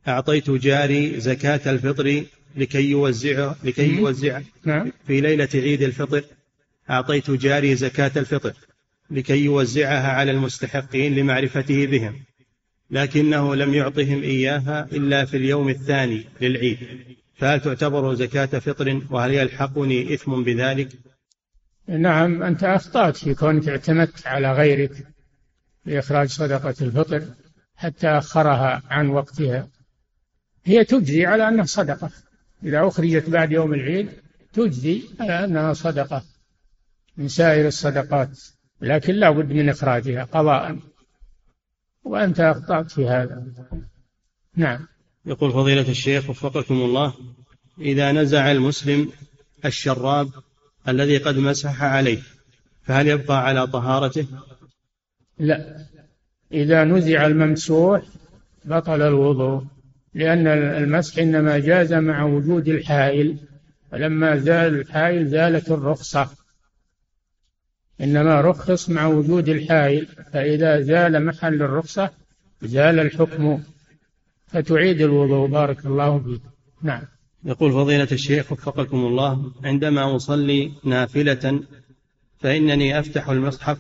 أعطيت جاري زكاة الفطر لكي يوزعها لكي يوزع. نعم. في ليلة عيد الفطر أعطيت جاري زكاة الفطر لكي يوزعها على المستحقين لمعرفته بهم. لكنه لم يعطهم إياها إلا في اليوم الثاني للعيد. فهل تعتبر زكاة فطر وهل يلحقني إثم بذلك؟ نعم أنت أخطأت في كونك اعتمدت على غيرك لإخراج صدقة الفطر حتى أخرها عن وقتها. هي تجزي على أنها صدقة. إذا أخرجت بعد يوم العيد تجزي على أنها صدقة من سائر الصدقات لكن لا بد من إخراجها قضاء. وأنت أخطأت في هذا. نعم. يقول فضيلة الشيخ وفقكم الله إذا نزع المسلم الشراب الذي قد مسح عليه فهل يبقى على طهارته؟ لا. إذا نزع الممسوح بطل الوضوء لأن المسح إنما جاز مع وجود الحائل فلما زال الحائل زالت الرخصة. إنما رخص مع وجود الحائل فإذا زال محل الرخصة زال الحكم فتعيد الوضوء. بارك الله فيك. نعم. يقول فضيلة الشيخ وفقكم الله عندما أصلي نافلة فإنني أفتح المصحف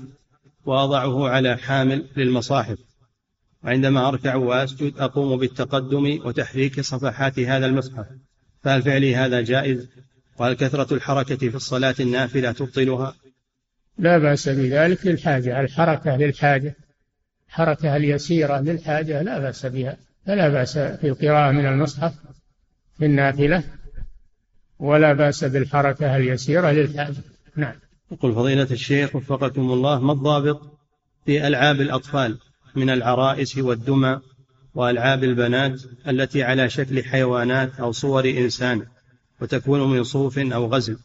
وأضعه على حامل للمصاحف. وعندما أركع وأسجد أقوم بالتقدم وتحريك صفحات هذا المصحف. فهل فعلي هذا جائز؟ وهل كثرة الحركة في الصلاة النافلة تبطلها؟ لا بأس بذلك للحاجة. الحركة للحاجة؟ الحركة اليسيرة للحاجة لا بأس بها. فلا بأس في القراءة من المصحف في النافلة ولا بأس بالحركة اليسيرة للحاجة. نعم. يقول فضيلة الشيخ وفقكم الله ما الضابط في ألعاب الأطفال من العرائس والدمى وألعاب البنات التي على شكل حيوانات أو صور إنسان وتكون من صوف أو غزل؟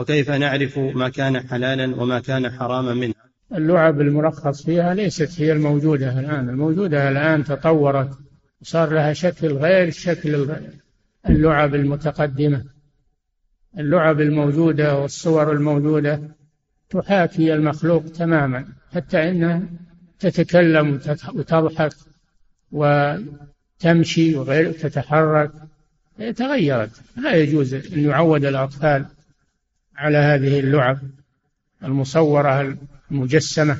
وكيف نعرف ما كان حلالا وما كان حراما منه اللعب المرخص فيها ليست هي الموجودة الآن. الموجودة الآن تطورت. صار لها شكل غير شكل اللعب المتقدمة. اللعب الموجودة والصور الموجودة تحاكي المخلوق تماما. حتى إنها تتكلم وتضحك وتمشي وغير تتحرك. تغيرت. لا يجوز أن يعود الأطفال على هذه اللعب المصورة المجسمة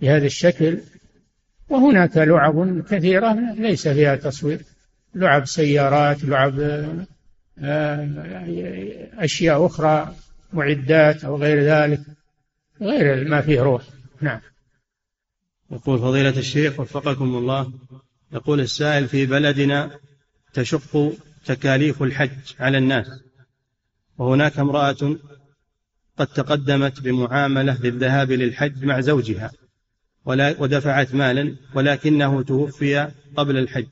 بهذا الشكل وهناك لعب كثيرة ليس فيها تصوير لعب سيارات لعب آه، أشياء أخرى معدات أو غير ذلك غير ما فيه روح. نعم. يقول فضيلة الشيخ وفقكم الله يقول السائل في بلدنا تشق تكاليف الحج على الناس. وهناك امرأة قد تقدمت بمعاملة للذهاب للحج مع زوجها ودفعت مالا ولكنه توفي قبل الحج.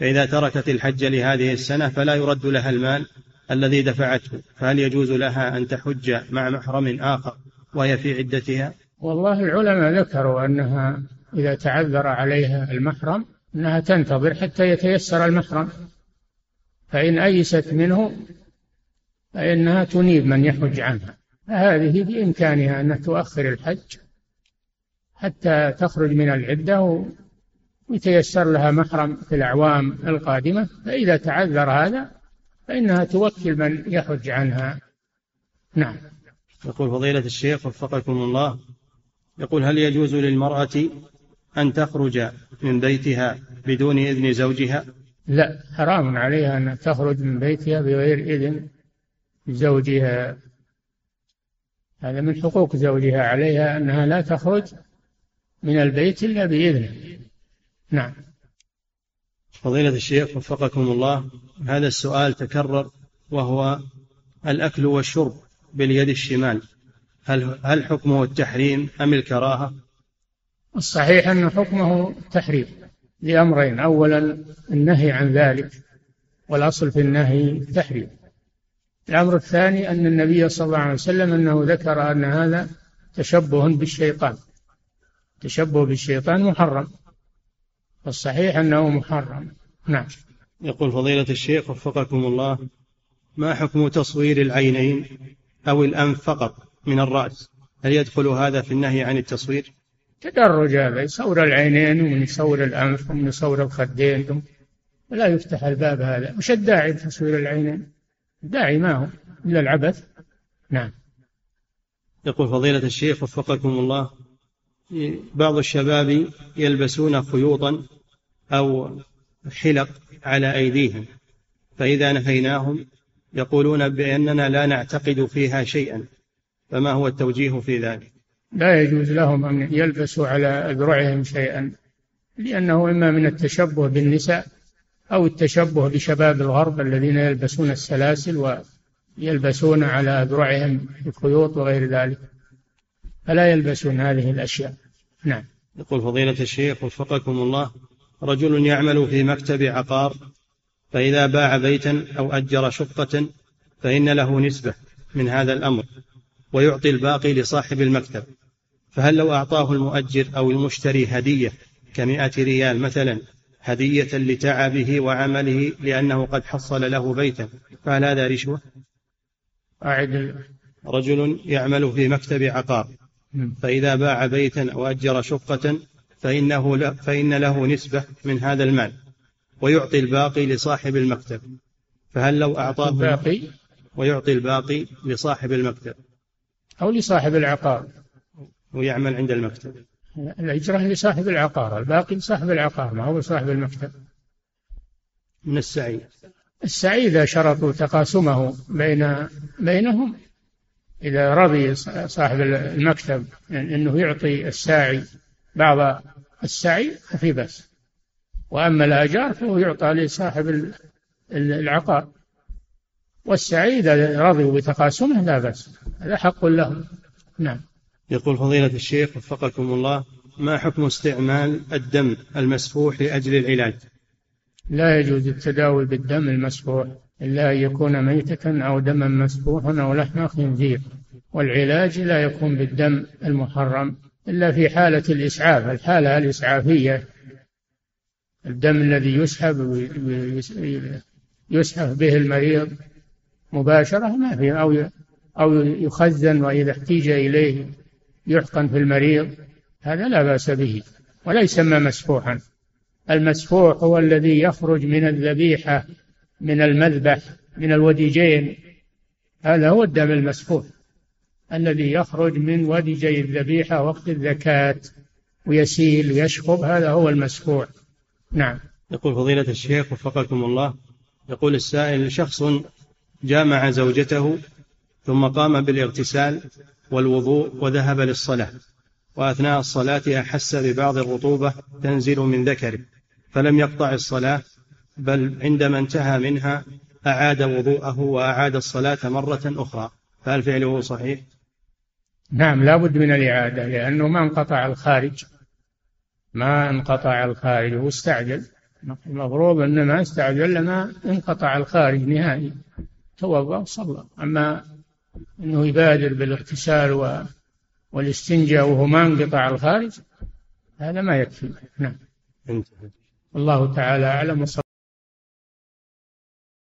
فإذا تركت الحج لهذه السنة فلا يرد لها المال الذي دفعته. فهل يجوز لها أن تحج مع محرم آخر وهي في عدتها؟ والله العلماء ذكروا أنها إذا تعذر عليها المحرم أنها تنتظر حتى يتيسر المحرم. فإن أيست منه فإنها تنيب من يحج عنها. فهذه بإمكانها أن تؤخر الحج حتى تخرج من العدة ويتيسر لها محرم في الأعوام القادمة. فإذا تعذر هذا فإنها توكل من يحج عنها. نعم. يقول فضيلة الشيخ وفقكم الله يقول هل يجوز للمرأة أن تخرج من بيتها بدون إذن زوجها؟ لا حرام عليها أن تخرج من بيتها بغير إذن زوجها. هذا من حقوق زوجها عليها أنها لا تخرج من البيت إلا بإذنه. نعم. فضيلة الشيخ وفقكم الله هذا السؤال تكرر وهو الأكل والشرب باليد الشمال. هل هل حكمه التحريم أم الكراهة؟ الصحيح أن حكمه التحريم لأمرين. أولا النهي عن ذلك والأصل في النهي التحريم الأمر الثاني أن النبي صلى الله عليه وسلم أنه ذكر أن هذا تشبه بالشيطان. تشبه بالشيطان محرم. والصحيح أنه محرم. نعم. يقول فضيلة الشيخ وفقكم الله ما حكم تصوير العينين أو الأنف فقط من الرأس؟ هل يدخل هذا في النهي عن التصوير؟ تدرج هذا. يصور العينين ومن يصور الأنف ومن يصور الخدين. ولا يفتح الباب هذا. مش الداعي لتصوير العينين. الداعي ما هو إلا العبث. نعم. يقول فضيلة الشيخ وفقكم الله بعض الشباب يلبسون خيوطا أو حلق على أيديهم فإذا نهيناهم يقولون بأننا لا نعتقد فيها شيئا فما هو التوجيه في ذلك؟ لا يجوز لهم أن يلبسوا على أذرعهم شيئا لأنه إما من التشبه بالنساء أو التشبه بشباب الغرب الذين يلبسون السلاسل ويلبسون على أذرعهم الخيوط وغير ذلك. فلا يلبسون هذه الأشياء. نعم. يقول فضيلة الشيخ وفقكم الله رجل يعمل في مكتب عقار فإذا باع بيتا أو أجر شقة فإن له نسبة من هذا الأمر ويعطي الباقي لصاحب المكتب. فهل لو أعطاه المؤجر أو المشتري هدية كمئة ريال مثلا هدية لتعبه وعمله لأنه قد حصل له بيتا فهل هذا رشوة؟ أعد. رجل يعمل في مكتب عقار. فإذا باع بيتا أو أجر شقة فإنه لا فإن له نسبة من هذا المال ويعطي الباقي لصاحب المكتب. فهل لو أعطاه الباقي؟ ويعطي الباقي لصاحب المكتب. أو لصاحب العقار. ويعمل عند المكتب. الأجرة لصاحب العقار الباقي لصاحب العقار ما هو لصاحب المكتب. من السعي السعي إذا شرطوا تقاسمه بين بينهم إذا رضي صاحب المكتب أنه يعطي الساعي بعض السعي ففي بس وأما الآجار فهو يعطى لصاحب العقار. والسعي إذا رضوا بتقاسمه لا بأس. هذا حق لهم. نعم. يقول فضيلة الشيخ وفقكم الله ما حكم استعمال الدم المسفوح لأجل العلاج؟ لا يجوز التداوي بالدم المسفوح إلا أن يكون ميتة أو دما مسفوحا أو لحم خنزير. والعلاج لا يكون بالدم المحرم إلا في حالة الإسعاف. الحالة الإسعافية الدم الذي يسحب يسحب به المريض مباشرة ما في أو أو يخزن وإذا احتيج إليه يحقن في المريض هذا لا بأس به ولا يسمى مسفوحا. المسفوح هو الذي يخرج من الذبيحة من المذبح من الوديجين. هذا هو الدم المسفوح الذي يخرج من وديجي الذبيحة وقت الزكاة ويسيل ويشخب هذا هو المسفوح. نعم. يقول فضيلة الشيخ وفقكم الله يقول السائل شخص جامع زوجته ثم قام بالإغتسال والوضوء وذهب للصلاة وأثناء الصلاة أحس ببعض الرطوبة تنزل من ذكره فلم يقطع الصلاة بل عندما انتهى منها أعاد وضوءه وأعاد الصلاة مرة أخرى. فهل فعله صحيح؟ نعم لا بد من الإعادة لأنه ما انقطع الخارج. ما انقطع الخارج واستعجل المفروض أنه ما استعجل لما انقطع الخارج نهائي. توضأ وصلى أما أنه يبادر بالاغتسال. والاستنجاء وهو ما انقطع الخارج هذا ما يكفي نعم الله تعالى أعلم